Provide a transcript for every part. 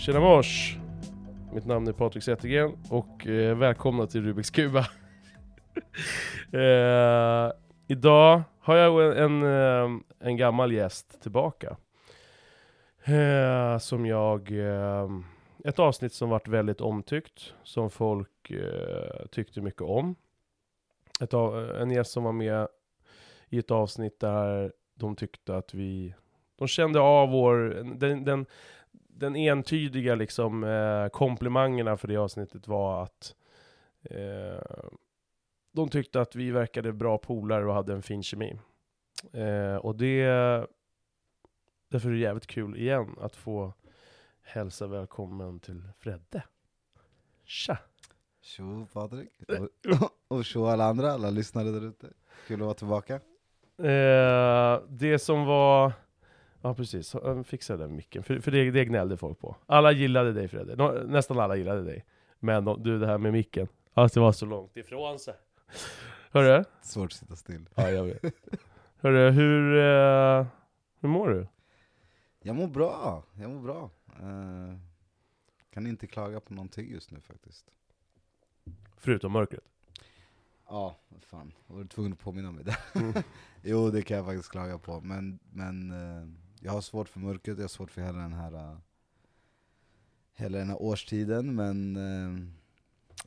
Tjena mors! Mitt namn är Patrik Zettergren och eh, välkomna till Rubiks Kuba. eh, idag har jag en, en, eh, en gammal gäst tillbaka. Eh, som jag... Eh, ett avsnitt som varit väldigt omtyckt, som folk eh, tyckte mycket om. Ett av, en gäst som var med i ett avsnitt där de tyckte att vi... De kände av vår... Den, den, den entydiga liksom, eh, komplimangerna för det avsnittet var att eh, de tyckte att vi verkade bra polare och hade en fin kemi. Eh, och det... Därför är det jävligt kul igen att få hälsa välkommen till Fredde. Tja! Tjo Patrik, och, och tjo alla andra, alla lyssnare där ute. Kul att vara tillbaka. Eh, det som var... Ja precis, fixa den micken, för, för det, det gnällde folk på. Alla gillade dig Fredde, Nå, nästan alla gillade dig. Men du, det här med micken, att det var så långt ifrån sig. Hörru? Svårt att sitta still. Ja, jag vet. Hörru, hur, uh, hur mår du? Jag mår bra, jag mår bra. Uh, kan inte klaga på någonting just nu faktiskt. Förutom mörkret? Ja, fan. Jag var tvungen att påminna mig det. Mm. jo, det kan jag faktiskt klaga på. Men, men uh, jag har svårt för mörkret, jag har svårt för hela den här, uh, hela den här årstiden. Men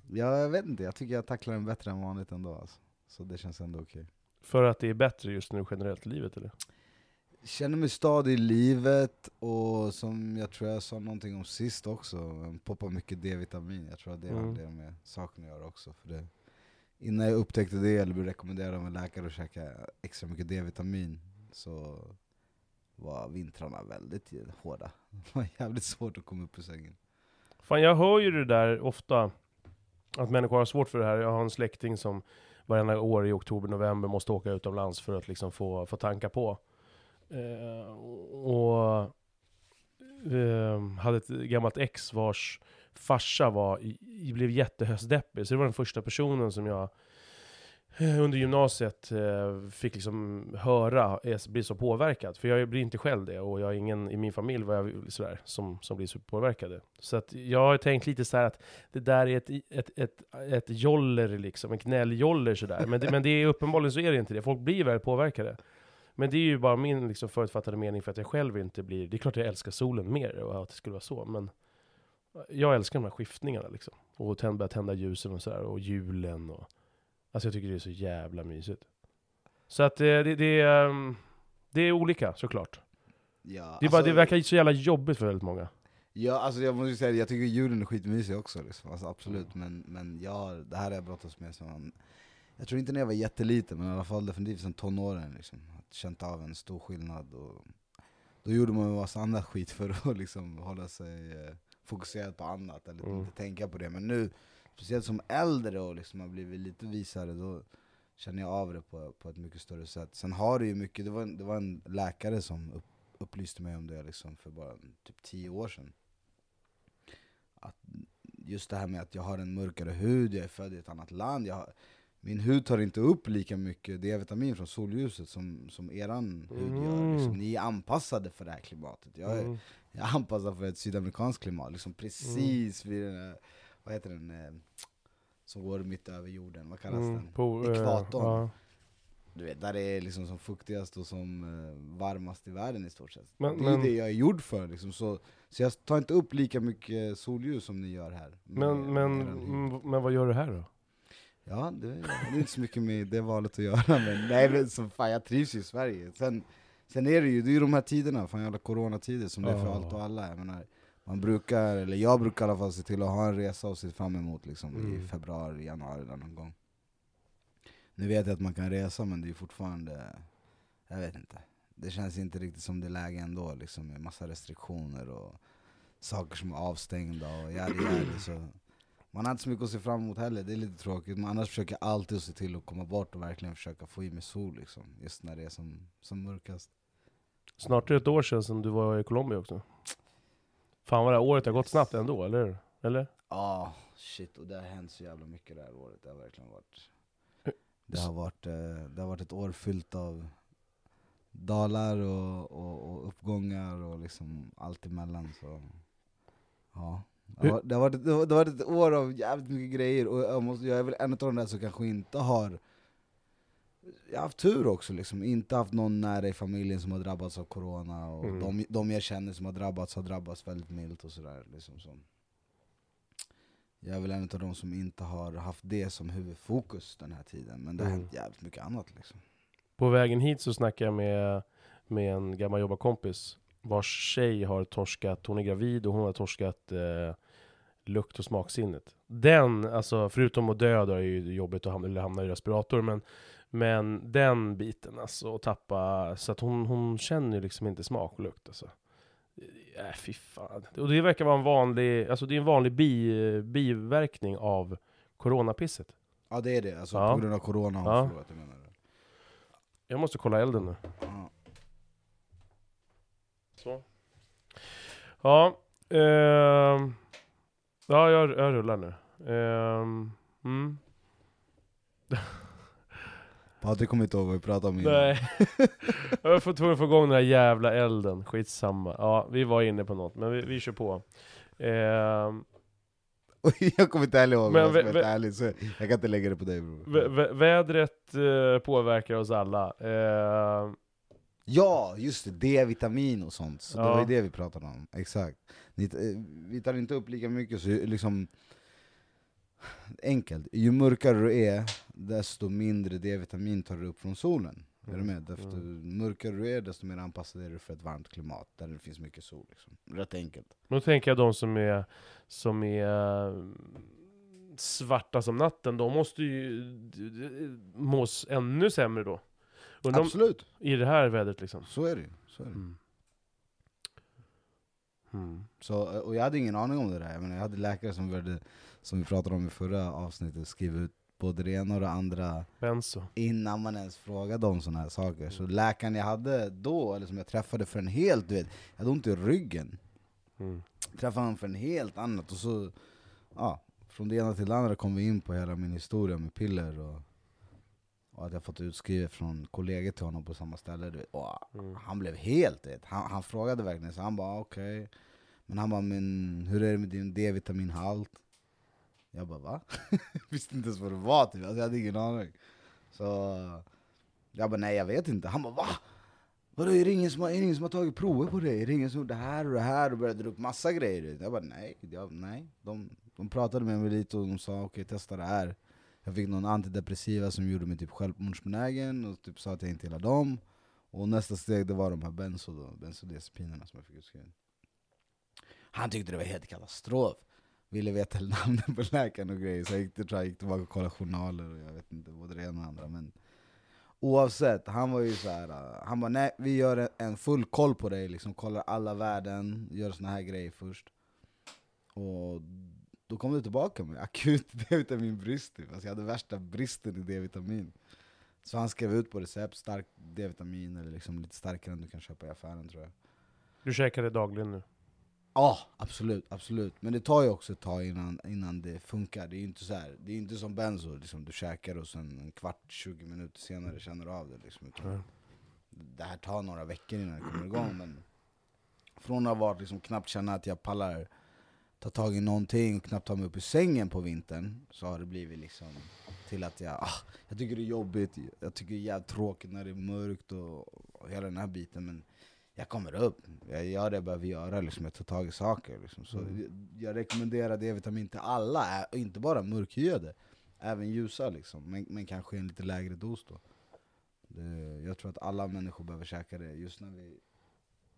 ja, jag vet inte, jag tycker jag tacklar den bättre än vanligt ändå. Alltså. Så det känns ändå okej. Okay. För att det är bättre just nu generellt i livet eller? känner mig stadig i livet, och som jag tror jag sa någonting om sist också, poppar mycket D-vitamin. Jag tror att det har mm. det med saken att göra också. För det, innan jag upptäckte det, eller blev rekommenderad av en läkare att käka extra mycket D-vitamin, så var vintrarna väldigt hårda. Det var jävligt svårt att komma upp ur sängen. Fan jag hör ju det där ofta, att människor har svårt för det här. Jag har en släkting som varenda år i oktober, november måste åka utomlands för att liksom få, få tanka på. Eh, och eh, hade ett gammalt ex vars farsa var, i, blev jättehöstdeppig. Så det var den första personen som jag Eh, under gymnasiet eh, fick liksom höra eh, bli så påverkad. För jag blir inte själv det, och jag har ingen i min familj var jag, sådär, som, som blir så påverkade. Så att jag har tänkt lite så att det där är ett, ett, ett, ett joller, liksom, en gnälljoller sådär. Men det, men det är uppenbarligen så är det inte det, folk blir väldigt påverkade. Men det är ju bara min liksom, förutfattade mening för att jag själv inte blir... Det är klart jag älskar solen mer och att det skulle vara så, men jag älskar de här skiftningarna liksom. Och tänd, börja tända ljusen och sådär, och julen och... Alltså jag tycker det är så jävla mysigt. Så att det, det, det, ehm, det är olika såklart. Ja, det, är bara, alltså, det verkar så jävla jobbigt för väldigt många. Ja, alltså jag måste säga jag tycker julen är skitmysig också, liksom. alltså, absolut. Mm. Men, men ja, det här har jag brottats med som jag tror inte när jag var jätteliten, men i alla fall definitivt som tonåring. Liksom känt av en stor skillnad. Och då gjorde man en massa annat skit för att liksom hålla sig eh, fokuserad på annat, eller mm. inte tänka på det. Men nu, speciellt som äldre och liksom har blivit lite visare, då känner jag av det på, på ett mycket större sätt. Sen har det ju mycket, det var en, det var en läkare som upp, upplyste mig om det liksom för bara typ tio år sedan. Att just det här med att jag har en mörkare hud, jag är född i ett annat land, har, min hud tar inte upp lika mycket D-vitamin från solljuset som, som eran mm. hud gör. Liksom, ni är anpassade för det här klimatet. Jag är, mm. jag är anpassad för ett sydamerikanskt klimat, liksom precis mm. vid den här, vad heter den, eh, som går mitt över jorden, vad kallas mm. den? På, eh, Ekvatorn. Uh. Du vet, där det är liksom som fuktigast och som uh, varmast i världen i stort sett. Men, det är men, det jag är gjord för, liksom. så, så jag tar inte upp lika mycket solljus som ni gör här. Men, men, men vad gör du här då? Ja, det, det är inte så mycket med det valet att göra, men nej men så fan, jag trivs ju i Sverige. Sen, sen är det ju, det är ju de här tiderna, fan jävla coronatider som det är för oh. allt och alla. Jag menar, man brukar, eller jag brukar i alla fall se till att ha en resa och se fram emot liksom, mm. i februari, januari eller någon gång. Nu vet jag att man kan resa, men det är fortfarande, jag vet inte. Det känns inte riktigt som det är läge ändå, liksom, med massa restriktioner och saker som är avstängda och jävligt jävligt. Man har inte så mycket att se fram emot heller, det är lite tråkigt. Men annars försöker jag alltid se till att komma bort och verkligen försöka få i mig sol liksom. Just när det är som, som mörkast. Snart är det ett år sedan som du var i Colombia också. Fan vad det här året har gått snabbt ändå, eller Eller? Ja, ah, shit. Och det har hänt så jävla mycket det här året. Det har verkligen varit... Det har varit, eh, det har varit ett år fyllt av dalar och, och, och uppgångar och liksom allt emellan. Så Ja. Det Hur- har, det, har varit, det har varit ett år av jävligt mycket grejer, och jag, måste, jag är väl en av de där som kanske inte har jag har haft tur också, liksom. inte haft någon nära i familjen som har drabbats av corona, och Mm. de, de jag känner som har drabbats har drabbats väldigt milt och sådär. Liksom, så. Jag är väl en av de som inte har haft det som huvudfokus den här tiden, men det har Mm. hänt jävligt mycket annat. Liksom. På vägen hit så snackade jag med, med en gammal jobbarkompis vars tjej har torskat, hon är gravid och hon har torskat eh, lukt och smaksinnet. Den, alltså förutom att dö då är det ju jobbigt att hamna, eller hamna i respirator, men, men den biten alltså, att tappa, så att hon, hon känner ju liksom inte smak och lukt alltså. Äh, fy fan. Och det verkar vara en vanlig, alltså det är en vanlig bi, biverkning av coronapisset. Ja det är det, alltså, Ja. på grund av corona har Ja. förlorat, jag menar det. Jag måste kolla elden nu. Ja. Så. Ja, ehm, ja jag, jag rullar nu. Ehm, mm. Patrik kommer inte ihåg vad vi pratade om innan. Nej. jag var tvungen att få igång den här jävla elden, skitsamma. Ja, vi var inne på något, men vi, vi kör på. Och jag kommer inte heller ihåg, Men jag ska vara ärlig, så jag kan inte lägga det på dig bror. vä vä vädret eh, påverkar oss alla. Ehm, Ja, just det, D-vitamin och sånt, så det Ja. var ju det vi pratade om, exakt. Ni, eh, vi tar inte upp lika mycket, så liksom Enkelt, ju mörkare du är, desto mindre D-vitamin tar du upp från solen. Är du Mm, med? Desto mörkare du är, desto mer anpassad är du för ett varmt klimat, där det finns mycket sol. Liksom. Rätt enkelt. Då tänker jag de som är, som är svarta som natten, de måste ju mås ännu sämre då. Undrar om, Absolut, I det här vädret liksom. så är det ju. Så är det. Mm. Mm. Så, och jag hade ingen aning om det där, jag, menar, jag hade läkare som, började, som vi pratade om i förra avsnittet, skriva ut både det ena och det andra Benzo. innan man ens frågade om sådana här saker. Så läkaren jag hade då, eller som jag träffade för en helt, du vet, jag hade ont i ryggen. Mm. Träffade honom för en helt annat, och så, ja, från det ena till det andra kom vi in på hela min historia med piller och, och att jag fått utskrivet från kollegor till honom på samma ställe. Du vet. Och Mm. han blev helt, du vet. Han, han frågade verkligen, så han bara okej. Men han bara, men hur är det med din D-vitaminhalt? Jag bara va? Visste inte ens vad det var typ, alltså, jag hade ingen aning. Så jag bara nej jag vet inte. Han bara va? Vadå är det ingen som har, är det ingen som har tagit prover på dig? Är det ingen som har gjort det här och det här? Och började dra upp massa grejer. Jag bara nej, jag, nej. De, de pratade med mig lite och de sa okej testa det här. Jag fick någon antidepressiva som gjorde mig typ självmordsbenägen och typ sa att jag inte gillar dem. Och nästa steg det var de här benzo benzodiazepinerna som jag fick utskrivet. Han tyckte det var helt katastrof. Ville veta namnet på läkaren och grejer, så jag gick, tror jag gick tillbaka och kollade journaler och jag vet inte, både det ena och det andra. Men oavsett, han var ju så här. Äh, han bara nej, vi gör en- en full koll på dig, liksom, kollar alla värden, gör såna här grejer först. Och då kom det tillbaka med akut D-vitaminbrist, typ. alltså jag hade värsta bristen i D-vitamin. Så han skrev ut på recept, stark D-vitamin, eller liksom lite starkare än du kan köpa i affären tror jag. Du käkar det dagligen nu? Ja, absolut, absolut. Men det tar ju också ett tag innan, innan det funkar. Det är ju inte, så här, det är inte som benzo, liksom, du käkar och sen en kvart, 20 minuter senare känner du av det. Liksom. Det här tar några veckor innan det kommer igång. Men från att varit liksom, knappt känna att jag pallar ta tag i någonting och knappt ta mig upp ur sängen på vintern, så har det blivit liksom till att jag, ah, jag tycker det är jobbigt, jag tycker det är jävligt tråkigt när det är mörkt och, och hela den här biten. Men jag kommer upp, jag gör det jag behöver göra, liksom. jag tar tag i saker. Liksom. Så Mm. jag, rekommenderar D-vitamin till alla, inte bara mörkhyade, även ljusa, liksom. men, men kanske en lite lägre dos. Då. Det, jag tror att alla människor behöver käka det, just när vi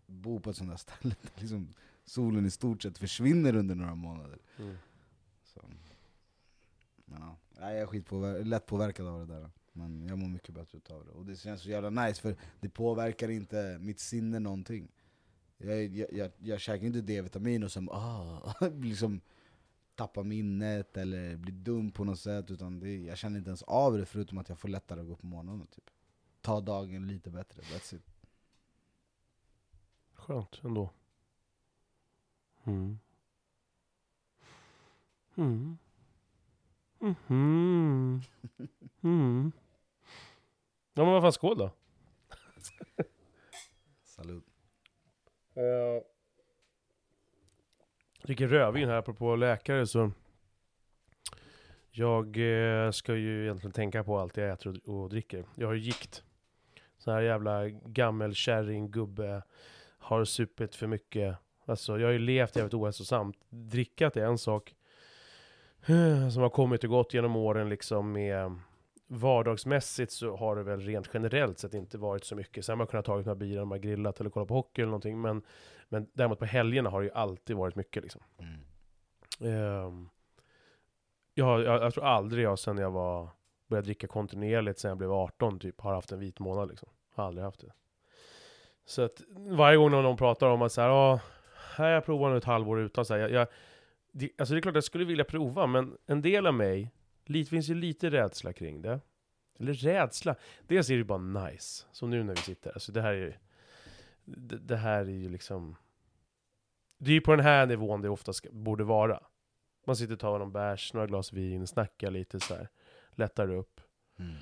bor på ett sånt där ställe där liksom solen i stort sett försvinner under några månader. Mm. Så. Ja, jag är skitpåver- lätt påverkad av det där. Men jag mår mycket bättre utav det. Och det känns så jävla nice, för det påverkar inte mitt sinne någonting. Jag, jag, jag, jag käkar inte D-vitamin och sen ah, liksom tappar minnet eller blir dum på något sätt. Utan det, jag känner inte ens av det förutom att jag får lättare att gå upp på morgonen. Typ. Ta dagen lite bättre, that's it. Skönt ändå. Mm. Mm. Mhm. Mm. Ja men vad fan, skål då. Salut. Eh, dricker rödvin här apropå läkare så Jag eh, ska ju egentligen tänka på allt jag äter och, och dricker. Jag har ju gikt. Sån här jävla gammelkärring, gubbe, har supit för mycket. Alltså jag har ju levt jävligt ohälsosamt. Drickat är en sak som har kommit och gått genom åren liksom med vardagsmässigt så har det väl rent generellt sett inte varit så mycket. Sen har man kunnat ta några bilar, man har grillat eller kollat på hockey eller någonting. Men, men däremot på helgerna har det ju alltid varit mycket liksom. Mm. Ehm, jag, jag, jag tror aldrig jag sen jag var, började dricka kontinuerligt sen jag blev 18 typ, har haft en vit månad liksom. Har aldrig haft det. Så att varje gång någon pratar om att så här, ja, här jag provar nu ett halvår utan så här, jag, jag, det, alltså det är klart jag skulle vilja prova, men en del av mig, lite, finns ju lite rädsla kring det. Eller rädsla, dels är det ju bara nice. Som nu när vi sitter, alltså det här är ju, det, det här är ju liksom, det är ju på den här nivån det oftast borde vara. Man sitter och tar någon bärs, några glas vin, snackar lite så här, lättar upp. Mm.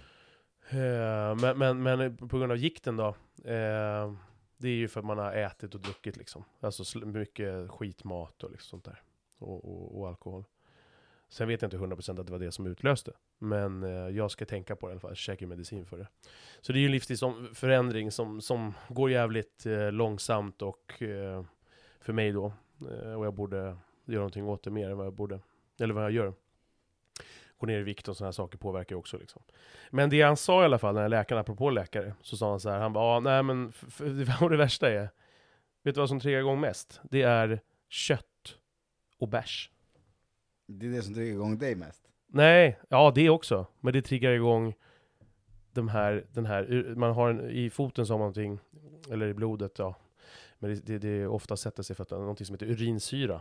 Eh, men, men, men på grund av gikten då, eh, det är ju för att man har ätit och druckit liksom. Alltså mycket skitmat och liksom sånt där. Och, och, och alkohol. Sen vet jag inte 100% att det var det som utlöste. Men eh, jag ska tänka på det i alla fall, käka medicin för det. Så det är ju en livsstilsförändring som, som går jävligt eh, långsamt och eh, för mig då. Eh, och jag borde göra någonting åt det mer än vad jag borde. Eller vad jag gör. Gå ner i vikt och sådana här saker påverkar ju också liksom. Men det han sa i alla fall, när läkaren, apropå läkare, så sa han så här, han bara, ah, nej men, vad det värsta är, vet du vad som triggar igång mest? Det är kött och bärs. Det är det som triggar igång dig mest. Nej, ja det också, men det triggar igång de här, den här, man har en, i foten så har man någonting, eller i blodet ja, men det, det, det ofta sätter sig för att det är någonting som heter urinsyra.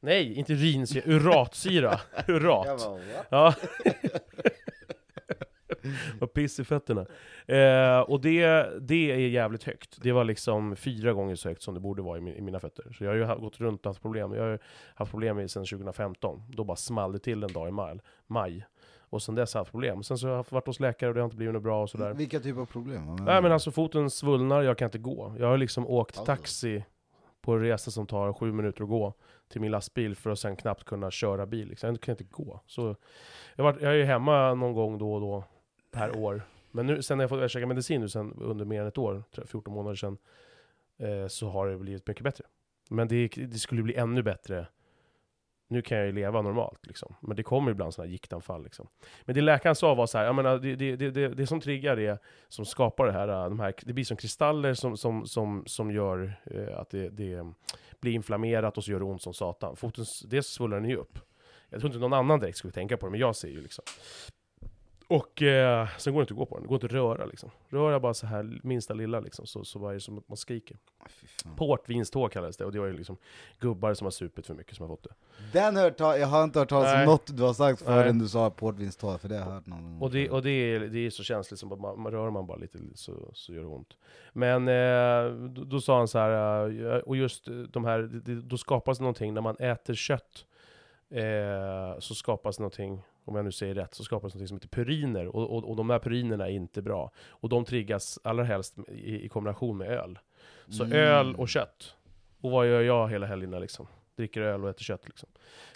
Nej, inte urinsyra, uratsyra. Urat. Bara? Ja. Och piss i fötterna. Eh, och det, det är jävligt högt. Det var liksom fyra gånger så högt som det borde vara i, min, i mina fötter. Så jag har ju gått runt och haft problem. Jag har haft problem sedan 2015. Då bara small det till en dag i maj. maj. Och sen dess har jag haft problem. Sen så har jag varit hos läkare och det har inte blivit något bra och sådär. Vilka typer av problem? Nej men alltså foten svullnar, jag kan inte gå. Jag har liksom åkt Alltså. taxi på en resa som tar sju minuter att gå till min lastbil för att sen knappt kunna köra bil. Liksom. Jag kan inte gå. Så jag, varit, jag är ju hemma någon gång då och då per år. Men nu, sen när jag fått käka medicin nu sen under mer än ett år, 14 månader sedan, eh, så har det blivit mycket bättre. Men det, det skulle bli ännu bättre. Nu kan jag ju leva normalt liksom. Men det kommer ibland sådana här giktanfall liksom. Men det läkaren sa var så här, jag menar, det, det, det, det, det som triggar det, som skapar det här, de här, det blir som kristaller som, som, som, som gör eh, att det, det blir inflammerat och så gör det ont som satan. Foten, det svullnar den ju upp. Jag tror inte någon annan direkt skulle tänka på det, men jag ser ju liksom. Och eh, sen går det inte att gå på den, det går inte att röra liksom. Rör jag bara så här minsta lilla liksom, så, så var det som att man skriker. Portvinstå kallades det, och det var ju liksom gubbar som har supit för mycket som har fått det. Den hört jag har inte hört talas om något du har sagt förrän Nej. du sa portvinsttorg, för det har jag hört någon gång. Och det, och det, är, det är så känsligt, som att man, man rör man bara lite så, så gör det ont. Men eh, då, då sa han så här, eh, och just de här, det- det, då skapas någonting, när man äter kött, eh, så skapas någonting, om jag nu säger rätt, så skapas någonting som heter puriner. Och, och, och de här purinerna är inte bra. Och de triggas allra helst i, i kombination med öl. Så Mm. öl och kött. Och vad gör jag hela helgerna liksom? Dricker öl och äter kött liksom.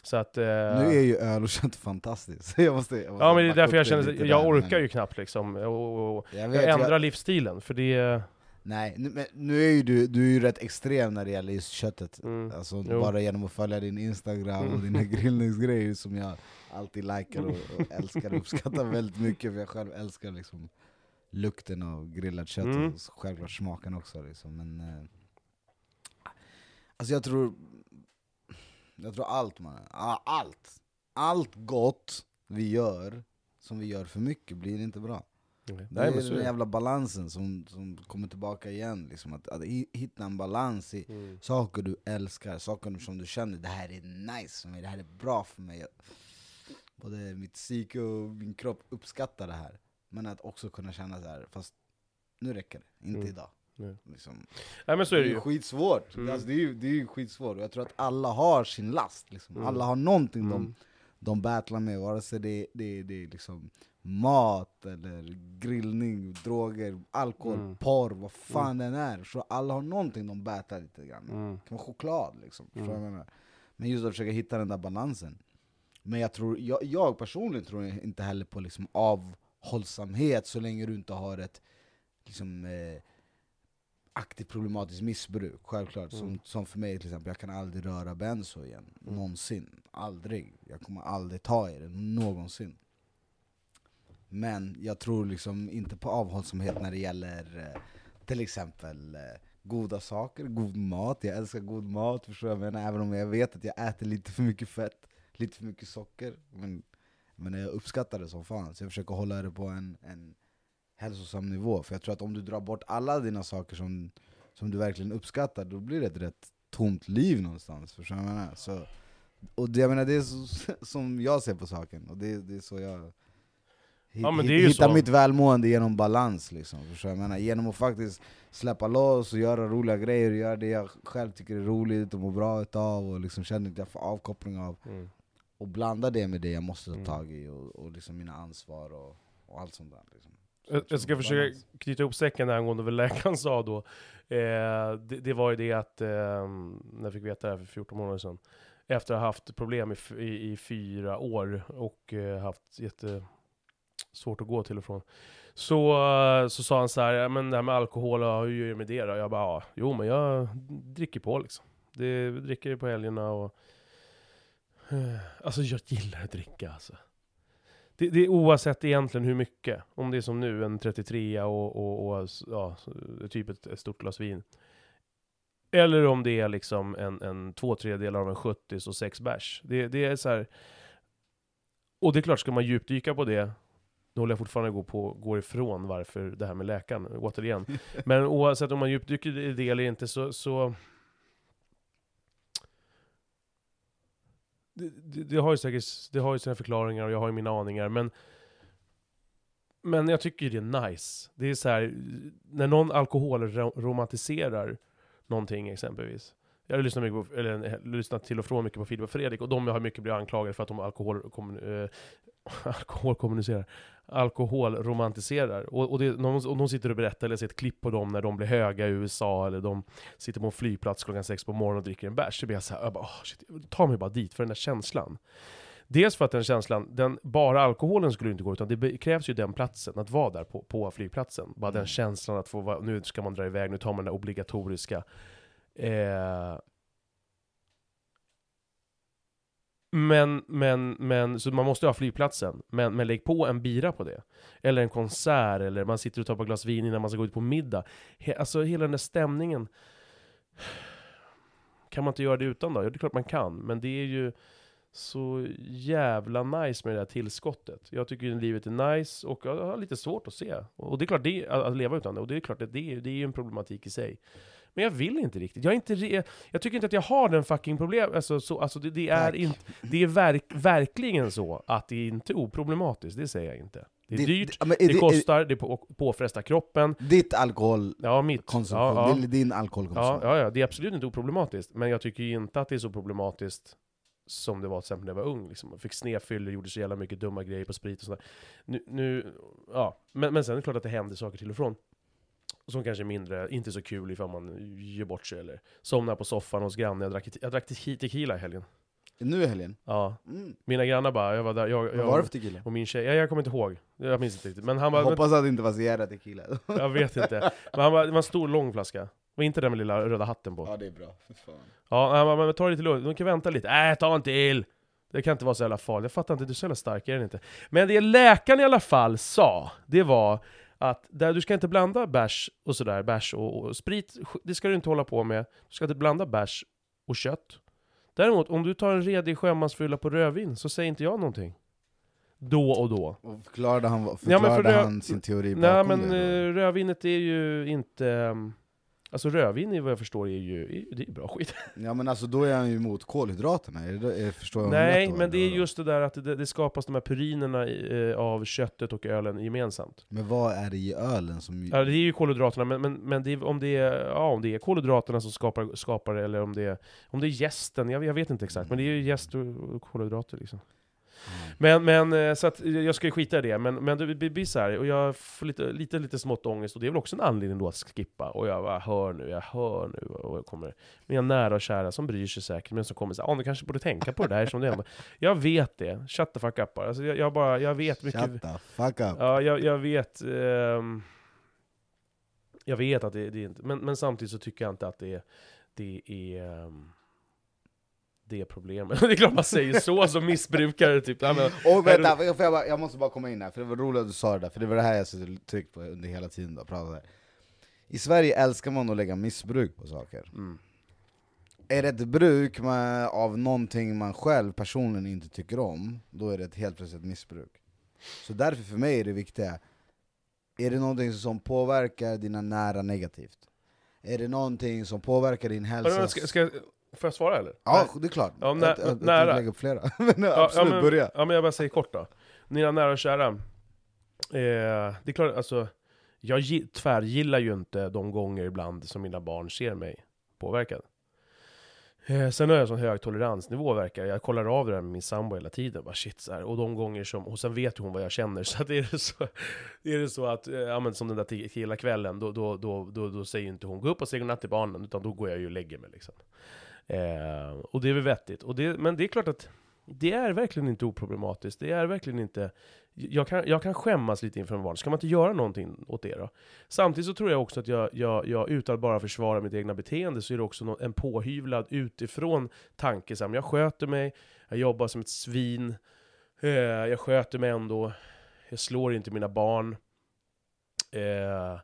Så att... Eh, Nu är ju öl och kött fantastiskt, jag måste, jag måste Ja men det är därför jag känner, jag orkar men- ju knappt liksom. Och, och, och, Jag vet, jag ändrar jag, livsstilen, för det... nej, nu, men nu är ju du, du är ju rätt extrem när det gäller just köttet. Mm, Alltså bara genom att följa din instagram och Mm. dina grillningsgrejer som jag alltid likar och, och älskar och uppskattar väldigt mycket, för jag själv älskar liksom lukten av grillat kött Mm. och självklart smaken också liksom. Men, eh, alltså jag tror, jag tror allt man, allt, allt gott vi gör, som vi gör för mycket blir inte bra. Det är den är det. jävla balansen som, som kommer tillbaka igen, liksom. att, att hi- hitta en balans i Mm. saker du älskar, saker som du känner, det här är nice för mig, det här är bra för mig. Både mitt psyke och min kropp uppskattar det här. Men att också kunna känna så här, fast nu räcker det, inte Mm. idag. Nej. Liksom. Nej men så är det ju. skitsvårt, Mm. alltså, det, är ju, det är ju skitsvårt. Och jag tror att alla har sin last, liksom. Mm. alla har någonting de, Mm. de battlar med, vare sig det, det, det är liksom mat, eller grillning, droger, alkohol, Mm. porr, vad fan den är. Så alla har någonting de battlar lite grann. Mm. Det kan vara choklad liksom, Mm. Men just att försöka hitta den där balansen. Men jag, tror, jag, jag personligen tror inte heller på liksom avhållsamhet så länge du inte har ett liksom, eh, aktivt problematiskt missbruk. Självklart. Mm. Som, som för mig till exempel, jag kan aldrig röra benzo igen. Mm. Någonsin. Aldrig. Jag kommer aldrig ta i det, någonsin. Men jag tror liksom inte på avhållsamhet när det gäller eh, till exempel eh, goda saker, god mat. Jag älskar god mat, förstår jag menar? Även om jag vet att jag äter lite för mycket fett, lite för mycket socker. Men, men jag uppskattar det som fan, så jag försöker hålla det på en, en hälsosam nivå. För jag tror att om du drar bort alla dina saker som, som du verkligen uppskattar, då blir det ett rätt tomt liv någonstans. Förstår du vad jag menar? Så, och det, jag menar, det är så, som jag ser på saken, och det, det är så jag Ja, hitta så. mitt välmående genom balans liksom, förstår jag menar? Genom att faktiskt släppa loss och göra roliga grejer, och göra det jag själv tycker är roligt och mår bra utav och liksom känner att jag får avkoppling av Mm. Och blanda det med det jag måste ta Mm. tag i och, och liksom mina ansvar och, och allt sånt där liksom. Så Jag, jag ska balans. försöka knyta ihop säcken där angående vad läkaren sa då. Eh, det, det var ju det att, eh, när jag fick veta det här för 14 månader sedan, efter att ha haft problem i, i, i fyra år och eh, haft Svårt att gå till och från, så, så sa han så här, "Ja, men det här med alkohol, ja, hur gör du med det då? Jag bara, ja, jo men jag dricker på liksom. Det dricker dricker på helgerna och... Eh, alltså jag gillar att dricka alltså. Det, det är oavsett egentligen hur mycket. Om det är som nu, en 33 och, och, och ja, typ ett, ett stort glas vin. Eller om det är liksom en, en två tredjedelar av en 70 och sex bärs. Det, det är så här. Och det är klart, ska man djupdyka på det, nu håller jag fortfarande gå på, går ifrån varför det här med läkaren, återigen. Men oavsett om man djupdyker i det eller inte så, så det, det, det har ju säkert det har ju sina förklaringar och jag har ju mina aningar, men men jag tycker det är nice. Det är så här, när någon alkoholromantiserar någonting exempelvis. Jag har lyssnat, mycket på, eller, eh, lyssnat till och från mycket på Filip och Fredrik, och de har mycket blivit anklagade för att de alkohol, kom, eh, alkoholkommunicerar, alkoholromantiserar. Och, och, det, någon, och de sitter och berättar, eller ser ett klipp på dem när de blir höga i USA, eller de sitter på en flygplats klockan sex på morgonen och dricker en bärs. Så blir jag såhär, jag bara, oh, shit, ta mig bara dit för den där känslan. Dels för att den känslan, den, bara alkoholen skulle inte gå, utan det krävs ju den platsen, att vara där på, på flygplatsen. Bara den Mm. känslan att få vara, nu ska man dra iväg, nu tar man den där obligatoriska Eh, men, men, men, så man måste ha flygplatsen. Men, men lägg på en bira på det. Eller en konsert, eller man sitter och tar på ett glas vin innan man ska gå ut på middag. He, alltså hela den där stämningen. Kan man inte göra det utan då? Ja, det är klart man kan. Men det är ju så jävla nice med det där tillskottet. Jag tycker ju livet är nice, och jag har lite svårt att se. Och det är klart, det, att leva utan det. Och det är klart det, är- det är ju en problematik i sig. Men jag vill inte riktigt. Jag, är inte, re- jag tycker inte att jag har den fucking problem. Alltså, så, alltså det, det är, inte, det är verk, verkligen så att det är inte oproblematiskt, det säger jag inte. Det är Ditt- dyrt, är det är- kostar, det på, påfrestar kroppen. Ditt alkoholkonsumtion, Ja, mitt. Ja, ja. din, Ja, alkoholkonsumtion. ja, ja, det är absolut inte oproblematiskt. Men jag tycker inte att det är så problematiskt som det var till exempel när jag var ung. Liksom. Jag fick snedfyllor, gjorde så jävla mycket dumma grejer på sprit och sådär. Nu, nu, ja. men, men sen är det klart att det händer saker till och från. Som kanske är mindre, inte så kul ifall man gör bort sig eller somnar på soffan hos grannen. Jag drack, jag drack te- tequila i helgen. Nu i helgen? Ja. Mm. Mina grannar bara, jag var där, jag, Vad jag var det för tequila? och min tjej, ja, jag kommer inte ihåg. Jag minns inte riktigt. Men han Jag bara, hoppas att det inte var Sierra tequila. jag vet inte. Men han bara, det var en stor lång flaska. Och inte den med lilla röda hatten på. ja det är bra, för fan. Ja, han bara, men ta det lite lugnt, de kan vänta lite. Äh, ta en till! Det kan inte vara så jävla farligt. Jag fattar inte, du är så jävla stark, är den inte? Men det läkaren i alla fall sa, det var att där, du ska inte blanda bärs och sådär, bärs och, och sprit, det ska du inte hålla på med. Du ska inte blanda bärs och kött. Däremot, om du tar en redig sjömansfylla på rödvin, så säger inte jag någonting. Då och då. Och förklarade han, Ja, förklarade men för han sin teori Nej bakom men det? då? eh, rödvinet är ju inte... um, Alltså rödvin, i vad jag förstår, är ju det är bra skit. Ja men alltså då är han ju emot kolhydraterna, är det, är, förstår jag Nej, rätt men det är just det där att det, det skapas de här purinerna i, eh, av köttet och ölen gemensamt. Men vad är det i ölen som... Ja, det är ju kolhydraterna, men, men, men det är, om, det är, ja, om det är kolhydraterna som skapar, skapar det, eller om det är, om det är jästen, jag, jag vet inte exakt, men det är ju och, och kolhydrater liksom. Men, men eh, så att jag ska ju skita i det, men, men det blir så här, och jag får lite, lite, lite smått ångest, och det är väl också en anledning då att skippa. Och jag bara, hör nu, jag hör nu, och jag kommer mina nära och kära som bryr sig säkert, men som kommer säga ah, du kanske borde tänka på det där som det är. Jag vet det, shut the fuck up bara. Alltså, jag, jag bara, jag vet mycket... Shut the fuck up. Ja, jag, jag vet... Um, jag vet att det, det är inte, men, men samtidigt så tycker jag inte att det, det är... Um, det problemet. det är klart man säger så som missbrukare typ. Ja, men, och vänta, du... jag, bara, jag, måste bara komma in här, för det var roligt att du sa det där, för det var det här jag suttit tryckt på under hela tiden då, pratade. I Sverige älskar man att lägga missbruk på saker. Mm. Är det ett bruk med, av någonting man själv personligen inte tycker om, då är det ett helt plötsligt missbruk. Så därför för mig är det viktiga, är det någonting som påverkar dina nära negativt? Är det någonting som påverkar din hälsa? Ska, ska, får jag svara eller? Ja, det är klart. Ja, nä, jag, jag, nära. Jag lägger upp flera. men ja, absolut, ja, men, börja. Ja, men jag bara säger kort då. Mina nära och kära. Eh, det är klart, alltså, jag tvärgillar ju inte de gånger ibland som mina barn ser mig påverkad. Eh, sen har jag sån hög toleransnivå verkar Jag kollar av det där med min sambo hela tiden. Bara shit, så här. Och de gånger som, och sen vet hon vad jag känner. Så att är det så, är det så att, eh, ja men som den där tequila-kvällen, då, då, då, då, då säger inte hon gå upp och säg godnatt till barnen, utan då går jag ju och lägger mig liksom. Eh, och det är väl vettigt. Och det, men det är klart att det är verkligen inte oproblematiskt. Det är verkligen inte... Jag kan, jag kan skämmas lite inför en barn. Ska man inte göra någonting åt det då? Samtidigt så tror jag också att jag, jag, jag utan att bara försvara mitt egna beteende, så är det också en påhyvlad utifrån tanke. Så jag sköter mig, jag jobbar som ett svin, eh, jag sköter mig ändå, jag slår inte mina barn. Eh,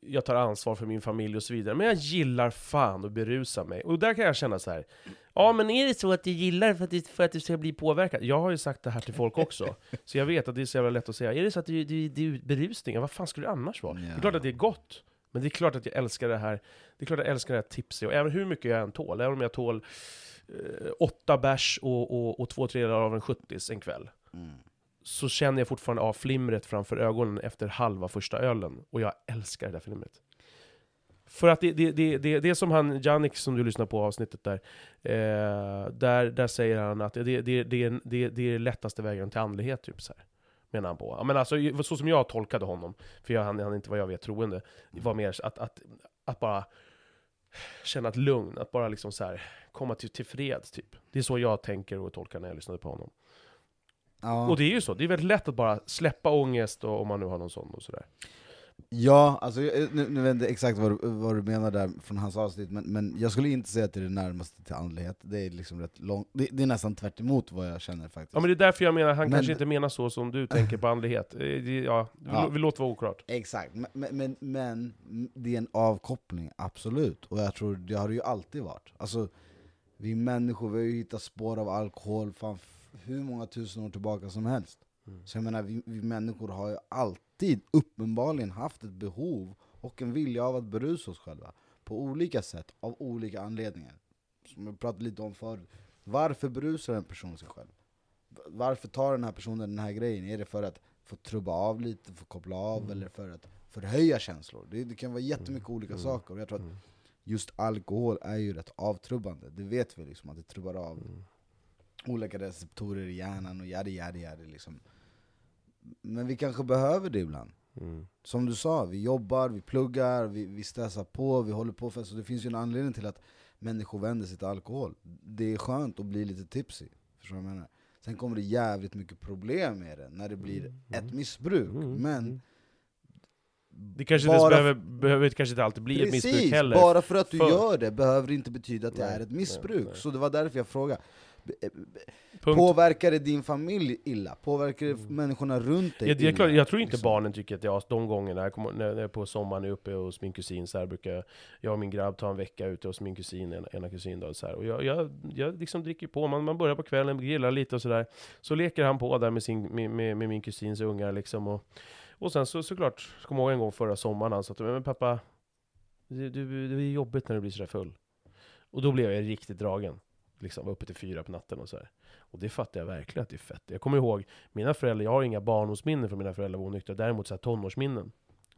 jag tar ansvar för min familj och så vidare. Men jag gillar fan att berusa mig. Och där kan jag känna så här. Ja, men är det så att du gillar för att, du, för att du ska bli påverkad? Jag har ju sagt det här till folk också. så jag vet att det är så jävla lätt att säga. Är det så att du, du, du berusning? Vad fan skulle det annars vara? Ja. Det är klart att det är gott. Men det är klart att jag älskar det här. Det är klart att jag älskar det här tipset. Och även hur mycket jag än tål. Även om jag tål eh, åtta bärs och, och, och två tredjedelar av en 70 en kväll. Mm så känner jag fortfarande av flimret framför ögonen efter halva första ölen. Och jag älskar det där flimret. För att det, det, det, det, det är som han, Jannik som du lyssnar på avsnittet där, eh, där, där säger han att det, det, det, det, det, det är lättaste vägen till andlighet, typ så här. Menar han på. Men alltså, så som jag tolkade honom, för jag, han, han inte vad jag vet troende, det var mer att, att, att bara känna ett lugn, att bara liksom så här, komma till, till fred, typ. Det är så jag tänker och tolkar när jag lyssnade på honom. Ja. Och det är ju så, det är väldigt lätt att bara släppa ångest och, om man nu har någon sån och sådär. Ja, alltså, nu, nu vet jag inte exakt vad, vad du menar där från hans avsnitt, men, men jag skulle inte säga att det är det närmaste till andlighet. Det är liksom rätt långt, det, det, är nästan tvärt vad jag känner faktiskt. Ja men det är därför jag menar, han men, kanske inte menar så som du tänker på andlighet. Det, ja, ja. vi låter vara oklart. Exakt, men, men, men, det är en avkoppling, absolut. Och jag tror det har det ju alltid varit. Alltså, vi människor, vi har ju hittat spår av alkohol, fan hur många tusen år tillbaka som helst. Mm. Så jag menar, vi, vi, människor har ju alltid uppenbarligen haft ett behov och en vilja av att berusa oss själva. På olika sätt, av olika anledningar. Som jag pratade lite om förut. Varför berusar en person sig själv? Varför tar den här personen den här grejen? Är det för att få trubba av lite, få koppla av, mm. eller för att förhöja känslor? Det, det kan vara jättemycket mm. olika saker. Och jag tror att mm. just alkohol är ju rätt avtrubbande. Det vet vi liksom, att det trubbar av mm olika receptorer i hjärnan och yadi yadi yadi liksom. Men vi kanske behöver det ibland. Mm. Som du sa, vi jobbar, vi pluggar, vi, vi stressar på, vi håller på för så det finns ju en anledning till att människor vänder sig till alkohol. Det är skönt att bli lite tipsy, förstår du vad jag menar? Sen kommer det jävligt mycket problem med det, när det blir mm. ett missbruk. Mm. Men mm. det kanske bara, behöver, behöver kanske inte alltid bli precis, ett missbruk heller. Bara för att du för... gör det behöver det inte betyda att det nej, är ett missbruk. Nej, nej. Så det var därför jag frågade. Punkt. Påverkar det din familj illa? Påverkar det mm. människorna runt dig jag, jag, illa? Jag tror inte liksom. barnen tycker att jag, de gångerna, jag kommer, när jag är på sommaren är uppe hos min kusin, så här brukar jag och min grabb ta en vecka ute hos min kusin, ena, ena kusin då, så här. Och jag, jag, jag liksom dricker på, man, man börjar på kvällen, grillar lite och sådär. Så leker han på där med, sin, med, med, med min kusins ungar liksom. Och, och sen så, såklart, jag kommer ihåg en gång förra sommaren, han sa till mig, men pappa, det, det, det är jobbigt när du blir sådär full. Och då blev jag riktigt dragen liksom var uppe till fyra på natten och så här. Och det fattar jag verkligen att det är fett. Jag kommer ihåg, mina föräldrar, jag har inga barndomsminnen från mina föräldrar var onyktra, däremot så här tonårsminnen.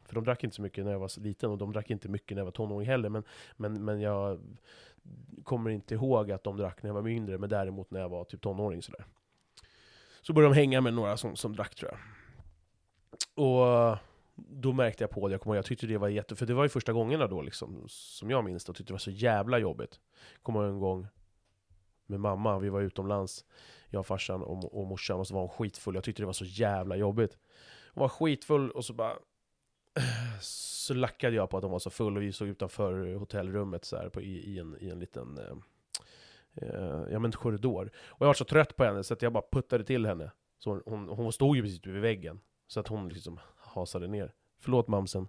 För de drack inte så mycket när jag var liten, och de drack inte mycket när jag var tonåring heller, men, men, men jag kommer inte ihåg att de drack när jag var mindre, men däremot när jag var typ tonåring sådär. Så började de hänga med några som, som drack tror jag. Och då märkte jag på det, jag kommer ihåg, jag tyckte det var jätte... För det var ju första gångerna då liksom, som jag minns det, och tyckte det var så jävla jobbigt. Kommer ihåg en gång med mamma, vi var utomlands, jag, farsan och, och morsan, och så var hon skitfull. Jag tyckte det var så jävla jobbigt. Hon var skitfull och så bara... Så lackade jag på att hon var så full och vi såg utanför hotellrummet så här på, i, i, en, i en liten... Eh, eh, ja men korridor. Och jag var så trött på henne så att jag bara puttade till henne. Så hon, hon, hon stod ju precis vid väggen. Så att hon liksom hasade ner. Förlåt mamsen,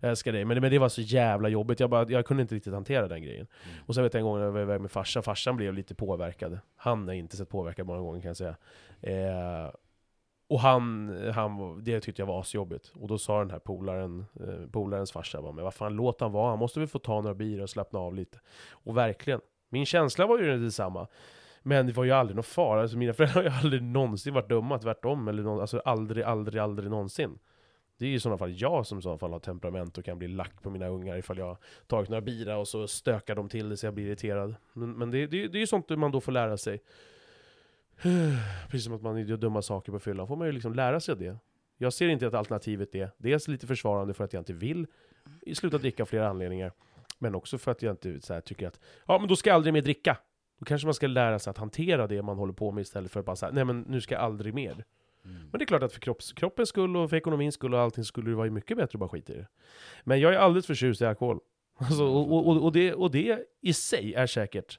jag älskar dig. Men, men det var så jävla jobbigt, jag, bara, jag kunde inte riktigt hantera den grejen. Mm. Och sen vet jag en gång när jag var iväg med farsan, farsan blev lite påverkad. Han har inte sett påverkad många gånger kan jag säga. Eh, och han, han, det tyckte jag var asjobbigt. Och då sa den här polaren, eh, polarens farsa bara, men vad fan låt han vara, han måste väl få ta några bira och slappna av lite. Och verkligen, min känsla var ju detsamma. Men det var ju aldrig någon fara, alltså mina föräldrar har ju aldrig någonsin varit dumma, tvärtom. Eller någon, alltså aldrig, aldrig, aldrig någonsin. Det är ju i sådana fall jag som i sådana fall har temperament och kan bli lack på mina ungar ifall jag tagit några bira och så stökar de till det så jag blir irriterad. Men, men det, det, det är ju sånt man då får lära sig. Precis som att man gör dumma saker på fyllan, får man ju liksom lära sig det. Jag ser inte att alternativet är dels lite försvarande för att jag inte vill sluta dricka av flera anledningar. Men också för att jag inte så här, tycker att, ja men då ska jag aldrig mer dricka. Då kanske man ska lära sig att hantera det man håller på med istället för att bara säga, nej men nu ska jag aldrig mer. Mm. Men det är klart att för kropps, kroppens skull och för ekonomins skull och allting skulle det vara mycket bättre att bara skita i det. Men jag är alldeles förtjust i alkohol. Alltså, och, och, och, det, och det i sig är säkert,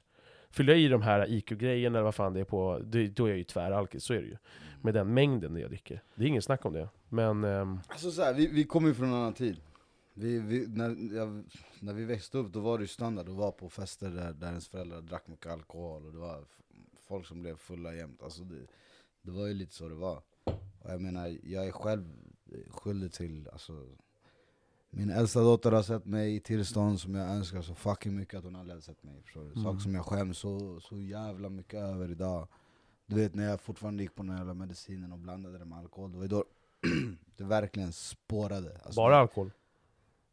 fyller jag i de här IQ-grejerna eller vad fan det är på, det, då är jag ju tväralkis, så är det ju. Med den mängden jag dricker. Det är ingen snack om det. Men, ehm, Alltså så här, vi, vi kommer ju från en annan tid. Vi, vi, när, jag, när vi växte upp då var det ju standard att vara på fester där, där ens föräldrar drack mycket alkohol och det var folk som blev fulla jämt. Alltså det, det var ju lite så det var. Och jag menar, jag är själv skyldig till, alltså min äldsta dotter har sett mig i tillstånd som jag önskar så fucking mycket att hon aldrig hade sett mig. Förstår? Mm. Saker som jag skäms så, så jävla mycket över idag. Du vet när jag fortfarande gick på den här jävla medicinen och blandade det med alkohol, det var då det verkligen spårade. Alltså, bara alkohol.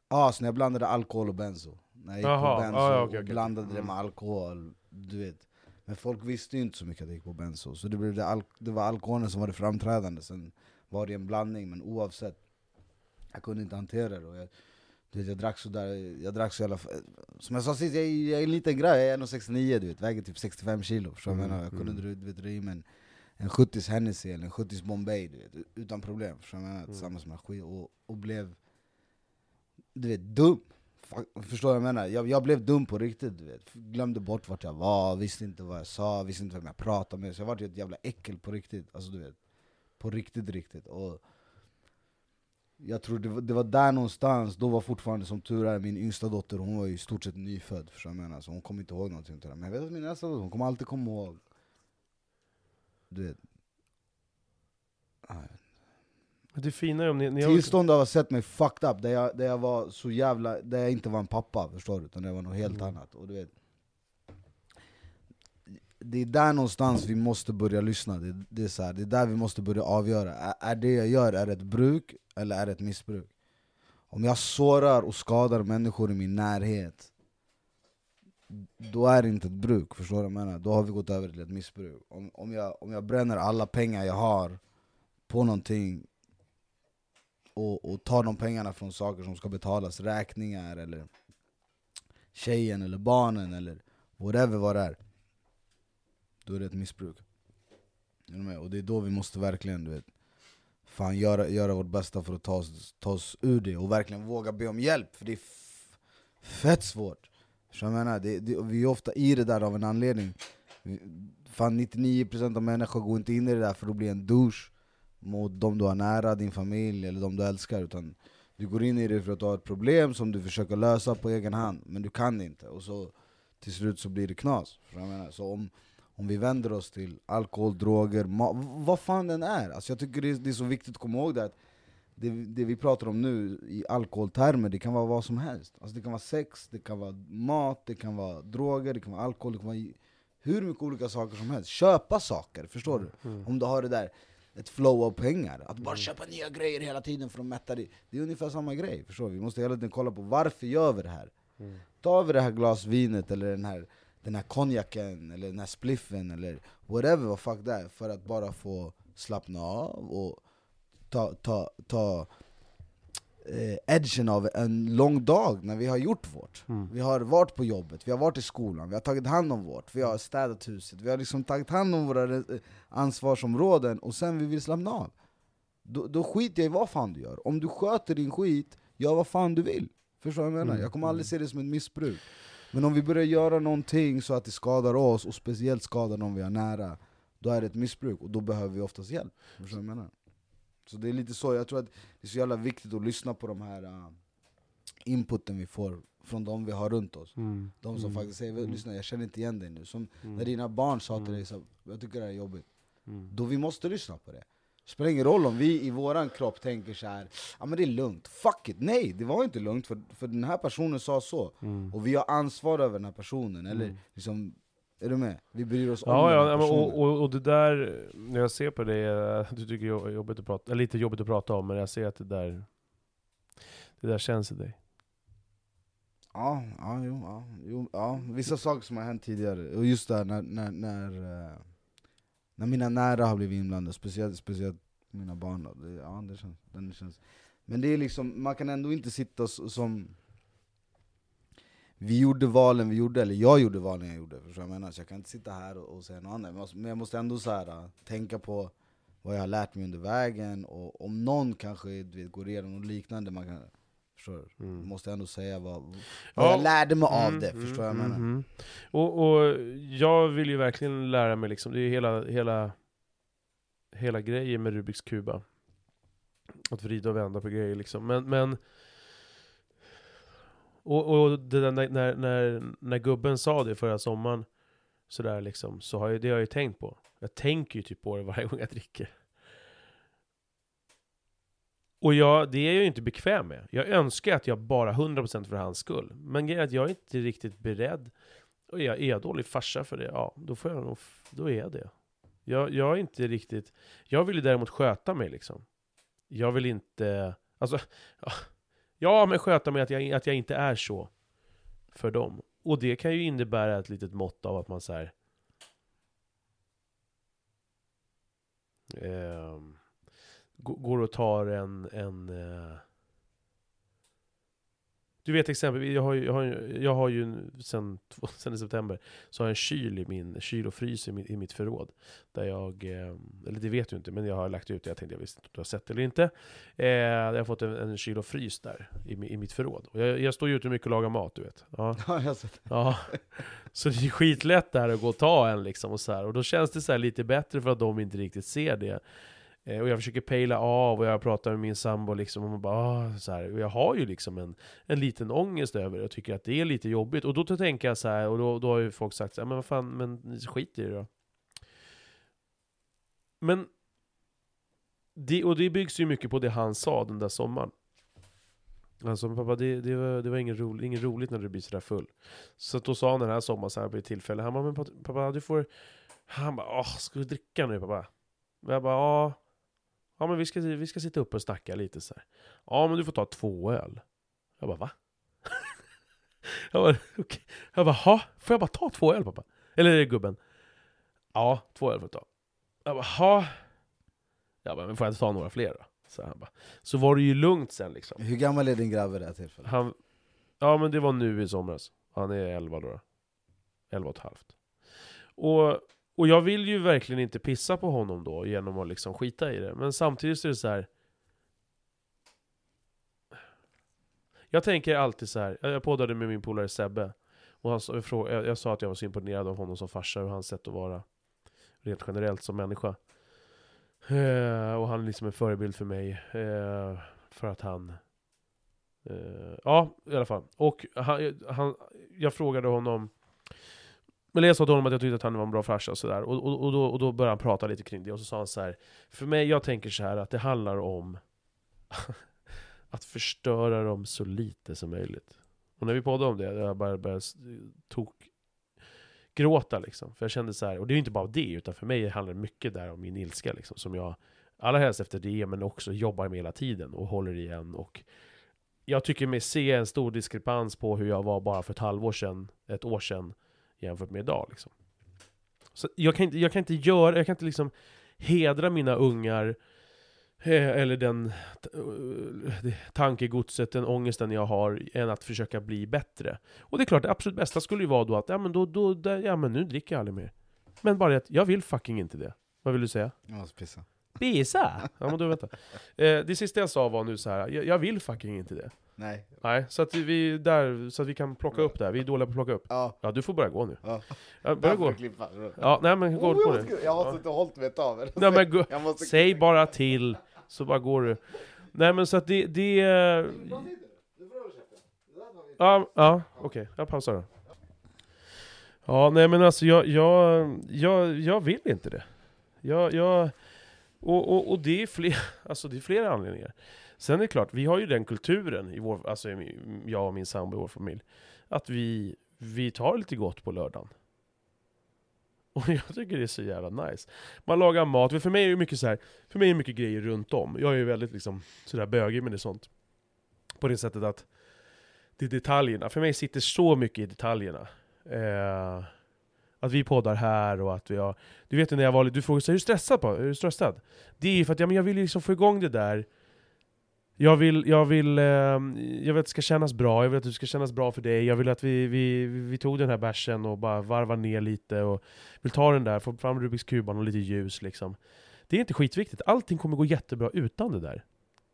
Ja, så när jag blandade alkohol och benzo. När jag gick Jaha, på benzo ja, okej, och blandade det Mm. med alkohol, du vet. Men folk visste ju inte så mycket att jag gick på benzo, så det, blev det, al- det var alkoholen som var det framträdande. Sen var det en blandning, men oavsett, jag kunde inte hantera det. Och jag, du vet, jag drack så där, jag drack så jävla... Som jag sa sist, jag, jag är en liten grabb, jag är 1,69 du vet, väger typ 65 kilo. Vad jag Mm, menar? Jag kunde mm. du vet, dra i mig en, en 70s Hennessy eller en 70s Bombay, du vet, utan problem. Vad jag menar? Mm. Tillsammans med skit, och, och blev du vet, dum. Förstår du vad jag menar? Jag, jag blev dum på riktigt, du vet. Glömde bort vart jag var, visste inte vad jag sa, visste inte vem jag pratade med. Så jag var ett jävla äckel på riktigt. Alltså du vet. På riktigt, riktigt. Och jag tror det var, det var där någonstans, då var fortfarande som tur är min yngsta dotter, hon var ju i stort sett nyfödd. Förstår jag menar? Så hon kommer inte ihåg någonting av det där. Men jag vet att min äldsta dotter, hon kommer alltid komma ihåg. Du vet. Ah, det fina är om ni... ni har, Tillstånd av att ha sett mig fucked up, där jag, där jag var så jävla, där jag inte var en pappa förstår du, utan det var något helt Mm. annat. Och du vet, det är där någonstans vi måste börja lyssna, det, det, är, så här, det är där vi måste börja avgöra. Är, är det jag gör är ett bruk, eller är det ett missbruk? Om jag sårar och skadar människor i min närhet, då är det inte ett bruk, förstår du vad jag menar? Då har vi gått över till ett missbruk. Om, om, jag, om jag bränner alla pengar jag har på någonting och, och tar de pengarna från saker som ska betalas, räkningar eller tjejen eller barnen eller whatever vad det är. Då är det ett missbruk. Och det är då vi måste verkligen du vet, fan, göra, göra vårt bästa för att ta oss, ta oss ur det och verkligen våga be om hjälp, för det är fett svårt. Så jag menar, det, det, vi är ofta i det där av en anledning. Fan 99% av människor går inte in i det där för att bli en douche mot de du har nära, din familj eller de du älskar utan du går in i det för att du har ett problem som du försöker lösa på egen hand, men du kan inte och så till slut så blir det knas. Så om, om vi vänder oss till alkohol, droger, vad fan den är. Alltså jag tycker det är, det är så viktigt att komma ihåg det att det, det vi pratar om nu i alkoholtermer, det kan vara vad som helst. Alltså det kan vara sex, det kan vara mat, det kan vara droger, det kan vara alkohol, det kan vara hur mycket olika saker som helst. Köpa saker, förstår du? Mm. Om du har det där, ett flow av pengar. Att bara köpa nya grejer hela tiden för att mätta dig. Det är ungefär samma grej, förstår du? Vi måste hela tiden kolla på varför gör vi det här? Mm. Tar vi det här glas vinet eller den här, den här konjaken eller den här spliffen eller whatever vad fuck det är för att bara få slappna av och ta, ta, ta eh, edgen av en lång dag när vi har gjort vårt. Mm. Vi har varit på jobbet, vi har varit i skolan, vi har tagit hand om vårt, vi har städat huset, vi har liksom tagit hand om våra eh, ansvarsområden och sen vi vill slappna av. Då, då skiter jag i vad fan du gör. Om du sköter din skit, gör vad fan du vill. Förstår du vad jag menar? Mm. Jag kommer aldrig se det som ett missbruk. Men om vi börjar göra någonting så att det skadar oss, och speciellt skadar de vi har nära, då är det ett missbruk, och då behöver vi oftast hjälp. Förstår du vad jag menar? Så det är lite så, jag tror att det är så jävla viktigt att lyssna på de här uh, inputen vi får från de vi har runt oss. Mm. De som Mm. faktiskt säger Mm. lyssna jag känner inte igen dig nu. Som Mm. när dina barn sa till Mm. dig så, jag tycker det här är jobbigt. Mm. Då vi måste lyssna på det. Spelar ingen roll om vi i våran kropp tänker så här, ja men det är lugnt, fuck it! Nej, det var inte lugnt för, för den här personen sa så. Och vi har ansvar över den här personen, eller liksom, är du med? Vi bryr oss om Ja, ja men och, och, och det där, när jag ser på det, du tycker det är jobbigt att prata, eller lite jobbigt att prata om, men jag ser att det där, det där känns i dig. Ja, ja, jo, ja, jo, ja, vissa saker som har hänt tidigare, och just där när, när, när, eh, när mina nära har blivit inblandade, speciellt, speciellt mina barn då, det, ja, det känns, den känns Men det är liksom, man kan ändå inte sitta som Vi gjorde valen vi gjorde, eller jag gjorde valen jag gjorde, förstår jag menar? Så jag kan inte sitta här och, och säga något annat, men jag måste- ändå så här, äh, tänka på vad jag har lärt mig under vägen, och om någon kanske vet, går igenom något liknande, man kan, förstår du? Mm. Måste ändå säga vad, vad Ja. jag lärde mig av Mm, det, mm, förstår jag mm, menar? mm. Och, och jag vill ju verkligen lära mig liksom, det är hela, hela, hela grejen med Rubiks kuba. Att vrida och vända på grejer liksom. Men, men och, och det där, när, när, när, gubben sa det förra sommaren, sådär liksom, så har jag, det har jag ju tänkt på. Jag tänker ju typ på det varje gång jag dricker. Och jag, det är jag ju inte bekväm med. Jag önskar att jag bara 100% för hans skull. Men grejen är att jag är inte riktigt beredd. Och jag är jag dålig farsa för det, ja, då får jag nog, då är jag det. Jag, jag är inte riktigt, jag vill ju däremot sköta mig liksom. Jag vill inte, alltså, ja, ja men sköta mig att jag, att jag inte är så för dem. Och det kan ju innebära ett litet mått av att man så här. eh, går och tar en, en eh, du vet exempelvis, jag har ju, jag har, ju- jag har ju en- sen, sen i september, så har jag en kyl i min, kyl och frys i, min, i mitt förråd. Där jag, eh, eller det vet du inte, men jag har lagt ut det, jag tänkte jag visste inte om du har sett det eller inte. Eh, jag har fått en, en kyl och frys där, i, i mitt förråd. Och jag, jag står ju ute mycket och lagar mat, du vet. Ja. Ja, jag har sett det. Ja, så det är skitlätt där att gå och ta en liksom och så här. Och då känns det så här lite bättre för att de inte riktigt ser det. Eh, och jag försöker pejla av och jag pratar med min sambo liksom och man bara ah, så här. Och jag har ju liksom en, en liten ångest över det och tycker att det är lite jobbigt. Och då tänker jag så här, och då, då har ju folk sagt så här, men vad fan, men skit i det då. Men det, och det byggs ju mycket på det han sa den där sommaren. Alltså men pappa, det, det var, det var inget, roligt, inget roligt när du blir sådär full. Så då sa han den här sommaren så här på ett tillfälle, han bara, men pappa, pappa du får... Han bara, åh, ska du dricka nu pappa? Och jag bara, ja. Ja men vi ska, vi ska sitta upp och snacka lite så här. Ja men du får ta två öl. Jag bara, va? jag bara, okej. Jag bara, ha? Får jag bara ta två öl pappa? Eller gubben? Ja, två öl får du ta. Jag bara, ha? Jag bara, men får jag inte ta några fler då? Så han bara, så var det ju lugnt sen liksom. Hur gammal är din grabb vid det här tillfället? Han, ja men det var nu i somras. Han är 11 då. 11 och ett halvt. Och, och jag vill ju verkligen inte pissa på honom då genom att liksom skita i det. Men samtidigt så är det så här. Jag tänker alltid så här. jag poddade med min polare Sebbe. Och han, sa- jag, jag, jag sa att jag var så imponerad av honom som farsa och hans sätt att vara rent generellt som människa. Eh, och han liksom är liksom en förebild för mig. Eh, för att han Eh, ja, i alla fall. Och han, han, jag frågade honom, men jag sa till honom att jag tyckte att han var en bra farsa och sådär. Och, och, och, då, och då började han prata lite kring det, och så sa han så här. För mig, jag tänker så här att det handlar om att förstöra dem så lite som möjligt. Och när vi poddade om det, jag bara började tok gråta liksom. För jag kände så här, och det är ju inte bara det, utan för mig handlar det mycket där om min ilska liksom, som jag allra helst efter det, men också jobbar med hela tiden och håller igen och jag tycker mig se en stor diskrepans på hur jag var bara för ett halvår sedan, ett år sedan, jämfört med idag. Liksom. Så jag kan, inte, jag kan inte göra, jag kan inte liksom hedra mina ungar, eh, eller den eh, tankegodset, den ångesten jag har, än att försöka bli bättre. Och det är klart, det absolut bästa skulle ju vara då att, ja men då, då, där, ja men nu dricker jag aldrig mer. Men bara att, jag vill fucking inte det. Vad vill du säga? Jag måste pissa. Pisa! Ja men då vänta. Eh, det sista jag sa var nu så här. Jag, jag vill fucking inte det. Nej. Nej, så att vi, där, så att vi kan plocka upp det här. Vi är dåliga på att plocka upp. Ja. Ja, du får börja gå nu. Ja. Ja, börja gå. Klippa. Ja, nej men gå Oh, på det. Jag har inte hållit mig ett av. Nej men gå. Jag måste... Säg bara till, så bara går du. Nej men så att det... det eh, ja, ja okej. Jag pausar då. Ja, nej men alltså jag, jag, jag, jag vill inte det. Jag, jag, och, och, och det, är fler, alltså det är flera anledningar. Sen är det klart, vi har ju den kulturen, i vår, alltså jag och min sambo i vår familj, att vi, vi tar lite gott på lördagen. Och jag tycker det är så jävla nice. Man lagar mat, för mig är det mycket så här, för mig är det mycket grejer runt om. Jag är ju väldigt liksom sådär bögig med det sånt. På det sättet att det är detaljerna. För mig sitter så mycket i detaljerna. Eh, att vi poddar här och att vi har... Du vet när jag var du frågade så här, är du stressad? På? Är du stressad? Det är ju för att ja, men jag vill liksom få igång det där. Jag vill, jag vill, eh, jag vill att det ska kännas bra, jag vill att det ska kännas bra för dig, jag vill att vi, vi, vi tog den här bärsen och bara varvar ner lite och vill ta den där, få fram Rubiks kuban och lite ljus liksom. Det är inte skitviktigt, allting kommer gå jättebra utan det där.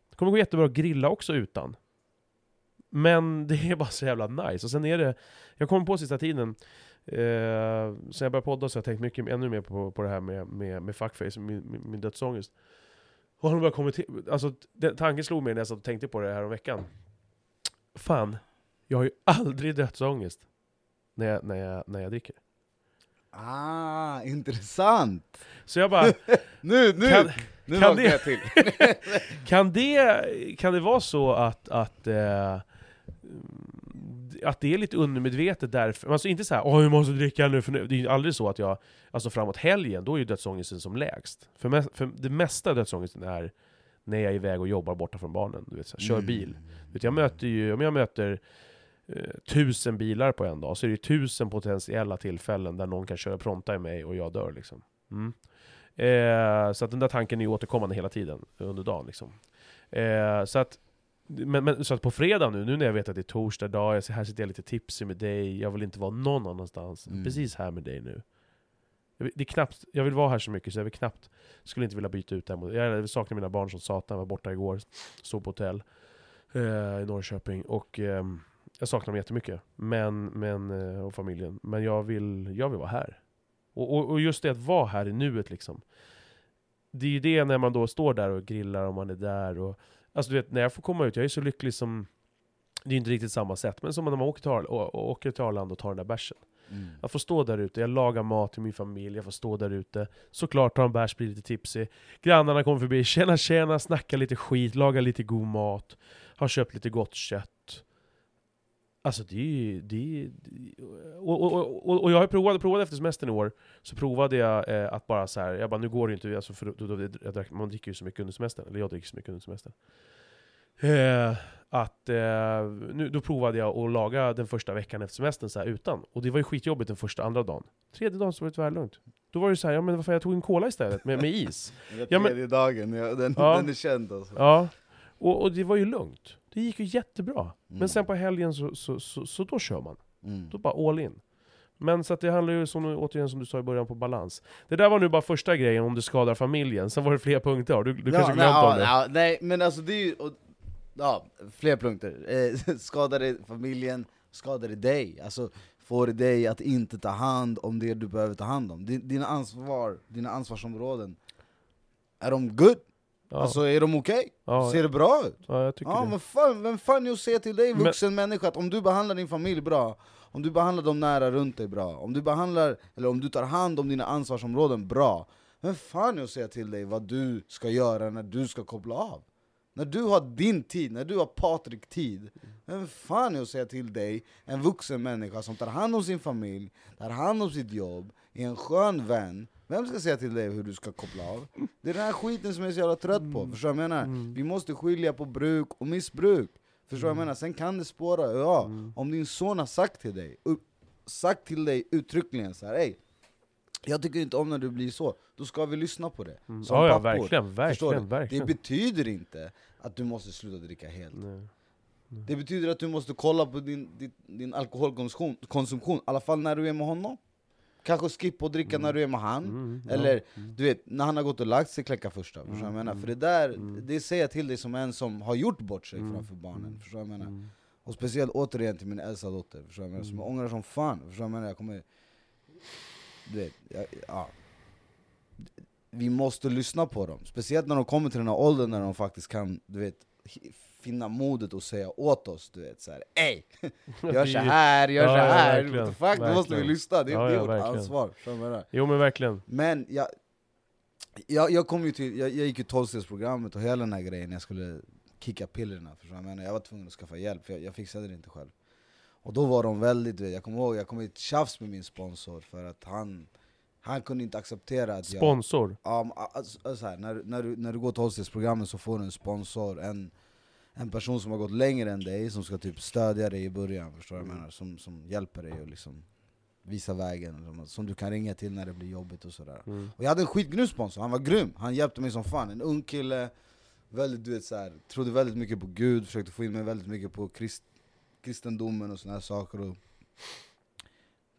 Det kommer gå jättebra att grilla också utan. Men det är bara så jävla nice. Och sen är det, jag kom på sista tiden, eh, sen jag började podda så har jag tänkt mycket, ännu mer på, på det här med, med, med fuckface, min, min, min dödsångest. Och har börjat kommit till, alltså den, tanken slog mig när jag tänkte på det här om veckan. Fan, jag har ju aldrig dödsångest när jag, när jag, när jag dricker. Ah, intressant! Så jag bara, Nu, nu! Kan- nu kan det- till. kan det, kan det vara så att, att, eh, att det är lite undermedvetet därför? Alltså inte så här, åh jag måste dricka nu, för nu. Det är ju aldrig så att jag, alltså framåt helgen, då är ju dödsångesten som lägst. För, me- för det mesta av dödsångesten är när jag är iväg och jobbar borta från barnen, du vet, så här, kör bil. Du Vet, jag möter ju, om jag möter eh, tusen bilar på en dag, så är det ju tusen potentiella tillfällen där någon kan köra pronta i mig och jag dör liksom. Mm. Eh, så att den där tanken är ju återkommande hela tiden under dagen liksom. Eh, så att men, men, så att på fredag nu, nu när jag vet att det är torsdag dag, jag, här sitter jag lite tipsig med dig, jag vill inte vara någon annanstans. Mm. Precis här med dig nu. Jag det är knappt, jag vill vara här så mycket så jag vill knappt, skulle inte vilja byta ut det här mot, Jag saknar mina barn som satan, var borta igår, stod på hotell eh, i Norrköping. Och ehm, jag saknar dem jättemycket, men, men, eh, och familjen. Men jag vill, jag vill vara här. Och, och, och just det att vara här i nuet liksom. Det är ju det när man då står där och grillar och man är där. Och, alltså du vet, när jag får komma ut, jag är så lycklig som... Det är inte riktigt samma sätt, men som när man åker till, Ar- och, och åker till Arlanda och tar den där bärsen. Mm. Jag får stå där ute, jag lagar mat till min familj, jag får stå där ute. Såklart ta en bärs, bli lite tipsig. Grannarna kommer förbi, tjena tjena, snacka lite skit, laga lite god mat. Har köpt lite gott kött. Alltså det är ju... Det är, och, och, och, och jag har provat, provat efter semestern i år, så provade jag eh, att bara så här, jag bara nu går det ju inte, alltså för, då, då, jag drack, man dricker ju så mycket under semestern, eller jag dricker så mycket under semestern. Eh, att, eh, nu, då provade jag att laga den första veckan efter semestern så här utan. Och det var ju skitjobbigt den första, andra dagen. Tredje dagen så var det tvärlugnt. Då var det så här, ja men varför jag tog en cola istället med, med is. Den Ja, men- tredje dagen, ja, den, Ja. den är känd alltså. Ja, och, och det var ju lugnt. Det gick ju jättebra. Mm. Men sen på helgen så, så, så, så då kör man. Mm. Då bara all in. Men så att det handlar ju som, återigen som du sa i början på balans. Det där var nu bara första grejen om det skadar familjen, sen var det fler punkter. Har Du, du kanske nej, glömt ja, om det? ja, nej, men alltså det är ju... Och, ja, fler punkter. Eh, skadar det familjen, skadar det dig? Alltså, får det dig att inte ta hand om det du behöver ta hand om? Din, dina ansvar, dina ansvarsområden, är de good? Ja, Alltså är de okej? ja, Ser det bra ut? ja, jag tycker Ja, det. men fan, vem fan är att säga till dig Men- vuxen människa att om du behandlar din familj bra, om du behandlar de nära runt dig bra, om du behandlar, eller om du tar hand om dina ansvarsområden bra, vem fan är att säga till dig vad du ska göra när du ska koppla av? När du har din tid, när du har Patrik-tid, vem fan är att säga till dig, en vuxen människa som tar hand om sin familj, tar hand om sitt jobb, är en skön vän, vem ska säga till dig hur du ska koppla av? Det är den här skiten som jag är så jävla trött på, förstår du vad jag menar? Mm. Vi måste skilja på bruk och missbruk. Förstår du vad jag menar? Sen kan det spåra, ja, Mm. om din son har sagt till dig, upp, sagt till dig uttryckligen så här, Ey, Jag tycker inte om när du blir så, då ska vi lyssna på det. Mm. Som Ja, ja, verkligen, verkligen, verkligen. Det betyder inte att du måste sluta dricka helt. Nej. Det betyder att du måste kolla på din, din, din alkoholkonsumtion, konsumtion, i alla fall när du är med honom. Kanske skippa att dricka när du är med han. Mm. Eller du vet, när han har gått och lagt sig, kläcka första. Förstår jag menar? Mm. För det där, Mm. det säger jag till dig som en som har gjort bort sig Mm. framför barnen. Förstår jag menar? Mm. Och speciellt återigen till min äldsta dotter, förstår jag menar? Som Mm. jag ångrar som fan. Förstår jag menar? Jag kommer... Du vet, jag, ja. Vi måste lyssna på dem. Speciellt när de kommer till den här åldern när de faktiskt kan, du vet, finna modet att säga åt oss, du vet såhär Ey! Gör så här, gör Ja, så ja, här! verkligen, What the fuck, då måste vi lyssna, det är, Ja, det är ja, vårt ansvar. Jo men verkligen. Men jag, jag, jag kom ju till, jag, jag gick ju 12-stegsprogrammet och hela den här grejen, jag skulle kicka pillerna, förstår jag? Jag var tvungen att skaffa hjälp, för jag, jag fixade det inte själv. Och då var de väldigt, jag kommer ihåg, jag kom i ett tjafs med min sponsor för att han, han kunde inte acceptera att jag... Sponsor. Ja, men, alltså, alltså, här, när, när, du, när du går 12-stegsprogrammet så får du en sponsor, en, en person som har gått längre än dig, som ska typ stödja dig i början, förstår du vad jag Mm. menar? Som, som hjälper dig och liksom visa vägen, som, du kan ringa till när det blir jobbigt och sådär. Mm. Och jag hade en skitgrym sponsor, han var grym, han hjälpte mig som fan. En ung kille, väldigt, du vet, så här, trodde väldigt mycket på Gud, försökte få in mig väldigt mycket på krist, kristendomen och såna här saker. Och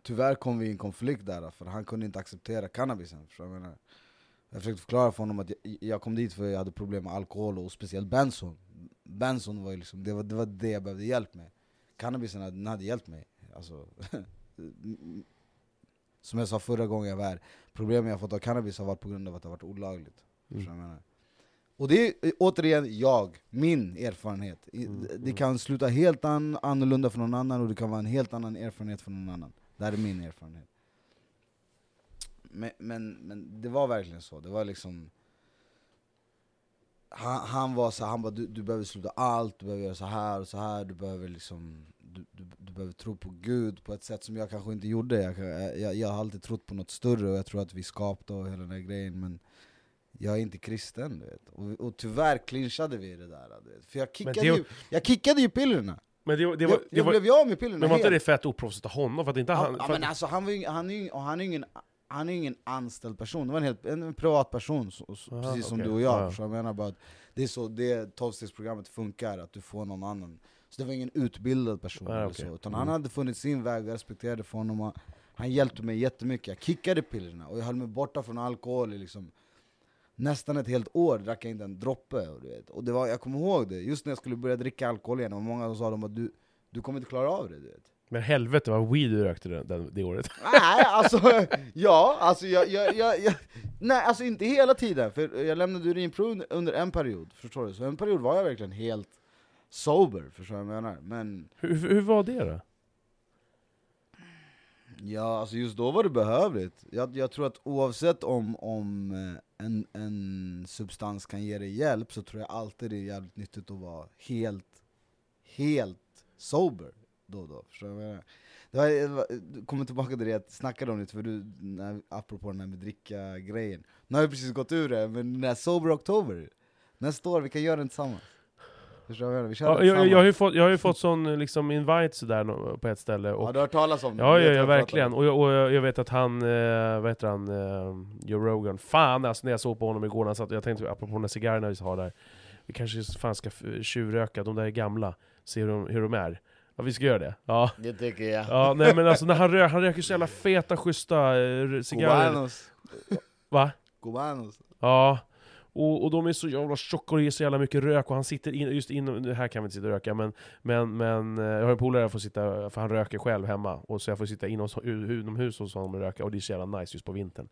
tyvärr kom vi i en konflikt där, för han kunde inte acceptera cannabisen. Förstår jag, menar? Jag försökte förklara för honom att jag, jag kom dit för jag hade problem med alkohol, och speciellt benson. Benson var ju liksom, det var, det var det jag behövde hjälp med. Cannabisen hade, den hade hjälpt mig. Alltså, som jag sa förra gången jag var här, problemet jag fått av cannabis har varit på grund av att det har varit olagligt. Mm. Och det är återigen jag, min erfarenhet. Mm, Det kan sluta helt an, annorlunda för någon annan och det kan vara en helt annan erfarenhet för någon annan. Det här är min erfarenhet. Men, men, men det var verkligen så, det var liksom han, han var så han bara du, du behöver sluta allt, du behöver göra så här och så här, du behöver liksom du, du, du behöver tro på Gud på ett sätt som jag kanske inte gjorde. Jag, jag, jag har alltid trott på något större och jag tror att vi skapade och hela den här grejen men jag är inte kristen du vet. Och, och tyvärr clinchade vi det där. Du vet. För jag kickade, det- ju, jag kickade ju pillerna! Men det, det var, jag det jag var, blev ju av med pillerna men var inte det fett oproffsigt av honom? För att inte han... ja, för men alltså, han, var ju, han, är ju, och han är ju ingen, han är ingen anställd person, det var en, helt, en privat person, så, så, Aha, precis som du och jag. Ja. Så jag menar bara att det är så det tolvstegsprogrammet funkar, att du får någon annan. Så det var ingen utbildad person, Ah, eller så, utan Mm. han hade funnit sin väg, jag respekterade för honom. och Han hjälpte mig jättemycket, jag kickade pillerna och jag höll mig borta från alkohol i liksom nästan ett helt år, drack jag inte en droppe. Och, du vet. och det var, jag kommer ihåg det, just när jag skulle börja dricka alkohol igen, och många som sa att du, du kommer inte klara av det. Du vet. Men helvete vad weed du rökte den, den, det året. Nej, alltså, ja, alltså jag, jag, jag, jag, nej, alltså inte hela tiden, för jag lämnade urinprov under, under en period, förstår du? Så en period var jag verkligen helt sober, förstår du vad jag menar? Men Hur, hur var det då? ja, alltså just då var det behövligt. Jag, jag tror att oavsett om, om eh, en, en substans kan ge dig hjälp, så tror jag alltid det är jävligt nyttigt att vara helt, helt sober då och då, förstår du vad jag menar? Det var, det var, du kommer tillbaka till det jag snackade om lite, för du, när, apropå den här med dricka-grejen. Nu har vi precis gått ur det, men den här Sober October, nästa år, vi kan göra den tillsammans. Jag Ja, jag, jag, har ju fått, jag har ju fått sån liksom invite sådär på ett ställe, och Ja, du har hört talas om det? Ja, ja, ja verkligen. Och jag, och jag vet att han, eh, vad heter han, eh, Joe Rogan, fan alltså när jag såg på honom igår, han satt, jag tänkte apropå de där cigarrerna vi har där, vi kanske fan ska tjuvröka, de där är gamla, se hur de, hur de är. Ja, vi ska göra det. Ja. Det tycker jag. Ja, nej men alltså när han, rö han röker så jävla feta, schyssta eh, cigarrer. Cubanos. Va? Cubanos. Ja. Och, och de är så jävla tjocka och det är så jävla mycket rök, och han sitter in, just inom, det här kan vi inte sitta och röka, men, men, men eh, jag har en polare jag får sitta, för han röker själv hemma, och så jag får sitta inom, inomhus hos honom och röka, och det är så jävla nice just på vintern.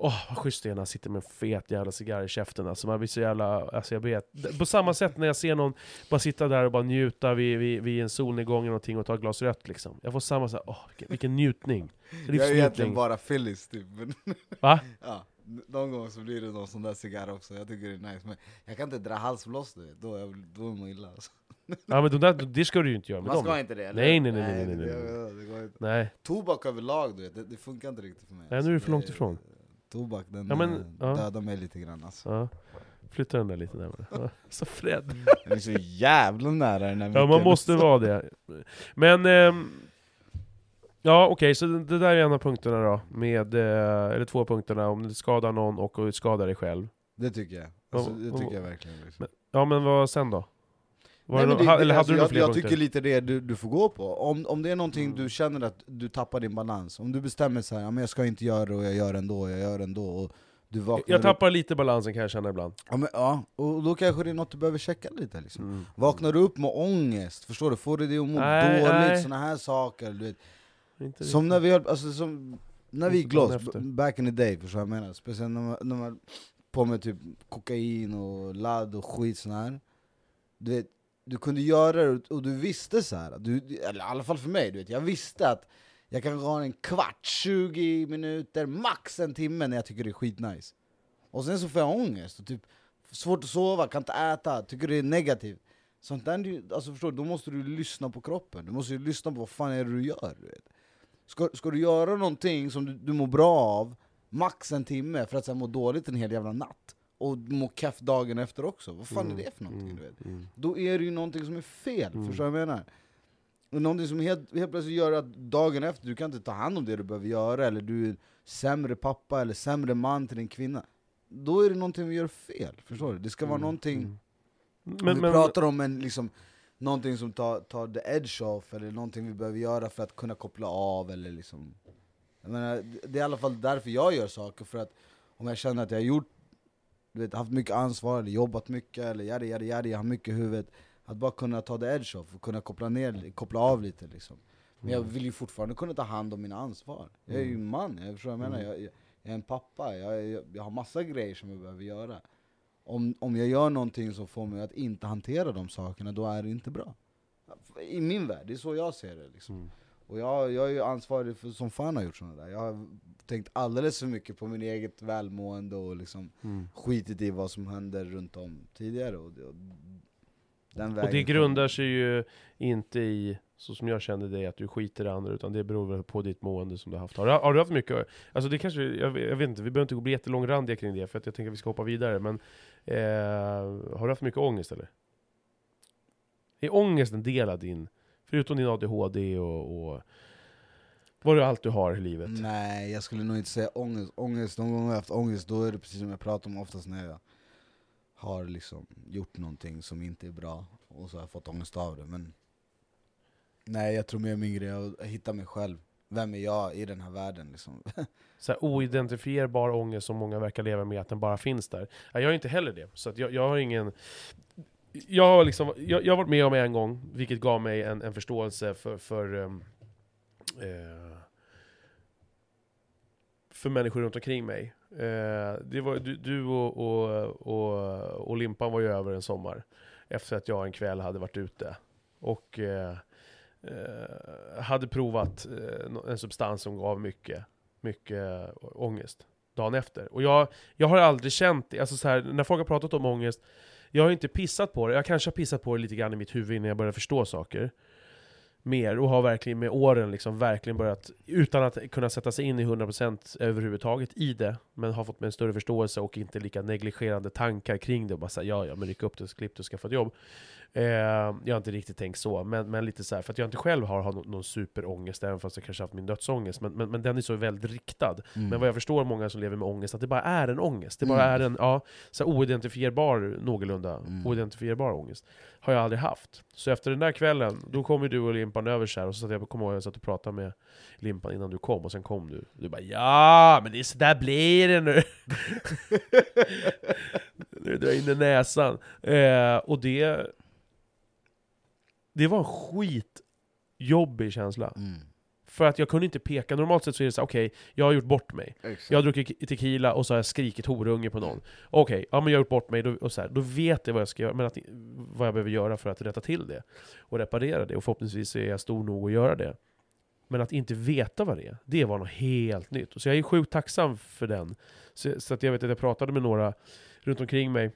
Åh, vad schysst det är när han sitter med en fet jävla cigarr i käften alltså, man blir så jävla, alltså jag vet, På samma sätt när jag ser någon bara sitta där och bara njuta vid, vid, vid en solnedgång eller någonting och ta ett glas rött liksom. Jag får samma såhär, åh vilken, vilken njutning. Jag är egentligen bara Phillies typ. Va? ja, någon gång så blir det någon sån där cigarr också, jag tycker det är nice. Men jag kan inte dra halsblås du vet, då, är jag- då mår jag illa alltså. Ja men de där, det ska du ju inte göra med Man dem. ska inte det eller? Nej, nej, nej, nej, nej, nej, går inte. Nej. Tobak överlag du vet, det, det funkar inte riktigt för mig. Nej, nu är du för långt ifrån. Tobak, den Ja, men, eh, ja. dödar mig lite grann alltså. Ja. Flytta den där lite närmare. Ja. Så Fred. Den är så jävla nära den här Ja man måste vara det. Men, ehm, Ja, okej, så det där är en av punkterna då, med, eh, eller två punkterna, om du skadar någon och och skadar dig själv. Det tycker jag. Alltså, det tycker jag verkligen. Liksom. Ja men vad sen då? Nej, det det- ha- det- eller hade alltså, du jag, fler jag tycker lite det du, du får gå på. Om, om det är någonting Mm. du känner att du tappar din balans, om du bestämmer så här, ja, men jag ska inte göra det och jag gör ändå, jag gör ändå, och du vaknar Jag upp- tappar lite balansen kan jag känna ibland. Ja, men, ja, och då kanske det är något du behöver checka lite liksom. Mm. Vaknar du upp med ångest, förstår du? Får du det att må Nej, dåligt, såna här saker du vet. Inte Som riktigt. när vi höll, alltså som, när vi gick loss, back in the day, förstår jag menar? Speciellt när man, när man på med typ kokain och ladd och skit sån här. Du vet, du kunde göra det och- du visste så här. Du, eller i alla fall för mig, du vet, jag visste att jag kan ha en kvart, 20 minuter, max en timme när jag tycker det är skitnice. Och sen så får jag ångest, och typ svårt att sova, kan inte äta, tycker det är negativt. Sånt där, är ju- alltså förstår du, då måste du lyssna på kroppen, du måste ju lyssna på vad fan är det du gör. Du vet. Ska, ska du göra någonting som du, du mår bra av, max en timme, för att sen må dåligt en hel jävla natt, och må keff dagen efter också, vad fan Mm, är det för någonting? mm, Du vet? mm. Då är det ju någonting som är fel, Mm. förstår du vad jag menar? Och någonting som helt, helt plötsligt gör att dagen efter, du kan inte ta hand om det du behöver göra, eller du är sämre pappa eller sämre man till din kvinna. Då är det någonting vi gör fel, förstår du? Det ska vara Mm, någonting mm. Men, vi men, pratar om en, liksom, någonting som tar, tar the edge off, eller någonting vi behöver göra för att kunna koppla av, eller liksom jag menar, Det är i alla fall därför jag gör saker, för att om jag känner att jag har gjort, du vet, haft mycket ansvar, eller jobbat mycket, eller yadi yadi yadi, jag har mycket i huvudet Att bara kunna ta the edge off, och kunna koppla, ner, koppla av lite liksom Men jag Mm. vill ju fortfarande kunna ta hand om mina ansvar Jag är ju Mm. man, jag förstår vad jag menar, Mm. jag, jag, jag är en pappa, jag, jag, jag har massa grejer som jag behöver göra om, om jag gör någonting som får mig att inte hantera de sakerna, då är det inte bra. I min värld, det är så jag ser det. Liksom. Mm. Och jag, jag är ju ansvarig för som fan har gjort sådana där. Jag har tänkt alldeles för mycket på min eget välmående och liksom Mm. skitit i vad som händer runt om tidigare. Och det, och den vägen Och det grundar sig ju inte i, så som jag kände dig, att du skiter i andra, utan det beror på ditt mående som du har haft. Har du, har du haft mycket, alltså det kanske, jag, vet- jag vet inte, vi behöver inte gå bli jättelångrandiga kring det, för att jag tänker att vi ska hoppa vidare, men eh, har du haft mycket ångest eller? Är ångest en del av din, förutom din ADHD och, och vad du allt du har i livet? Nej, jag skulle nog inte säga ångest. ångest. Gånger jag har haft ångest, då är det precis som jag pratar om oftast när jag har liksom gjort någonting som inte är bra, och så har jag fått ångest av det. Men nej, jag tror mer min grej är att hitta mig själv. Vem är jag i den här världen? Liksom. så här oidentifierbar ångest som många verkar leva med, att den bara finns där. Ja, jag är inte heller det, så jag, jag har ingen... Jag har, liksom, jag, jag har varit med om en gång, vilket gav mig en, en förståelse för, för, um, för människor runt omkring mig. Eh, det var, du, du och, och, och, och Limpan var ju över en sommar, efter att jag en kväll hade varit ute. Och eh, eh hade provat en substans som gav mycket, mycket ångest dagen efter. Och jag, jag har aldrig känt det, alltså så här, när folk har pratat om ångest, jag har inte pissat på det, jag kanske har pissat på det lite grann i mitt huvud innan jag började förstå saker mer, och har verkligen med åren liksom verkligen börjat, utan att kunna sätta sig in i 100% överhuvudtaget i det, men har fått med en större förståelse och inte lika negligerande tankar kring det, och bara säga ja, ja, men ryck upp det, klipp det och skaffa ett jobb. Eh, jag har inte riktigt tänkt så, men, men lite så här, för att jag inte själv har, har någon, superångest, även fast jag kanske haft min dödsångest, men, men, men den är så väldigt riktad. Mm. Men vad jag förstår många som lever med ångest, att det bara är en ångest. Det bara Mm. är en ja, så här oidentifierbar, någorlunda Mm. oidentifierbar ångest. Har jag aldrig haft. Så efter den där kvällen, då kom ju du och Limpan över så här, och så satt jag, kommer ihåg, jag satt och pratade med Limpan innan du kom, och sen kom du. Du bara ja, men det är så där blir det nu. Du drar in i näsan. Eh, och det... Det var en skitjobbig känsla. Mm. För att jag kunde inte peka, normalt sett så är det så okej, jag har gjort bort mig. Exakt. Jag har druckit tequila och så har jag skrikit horunge på någon. Okej, ja men jag har gjort bort mig, då, och så här, då vet jag vad jag ska göra, men att, vad jag behöver göra för att rätta till det. Och reparera det, och förhoppningsvis är jag stor nog att göra det. Men att inte veta vad det är, det var något helt nytt. Så jag är sjukt tacksam för den. Så, så att jag vet att jag pratade med några runt omkring mig,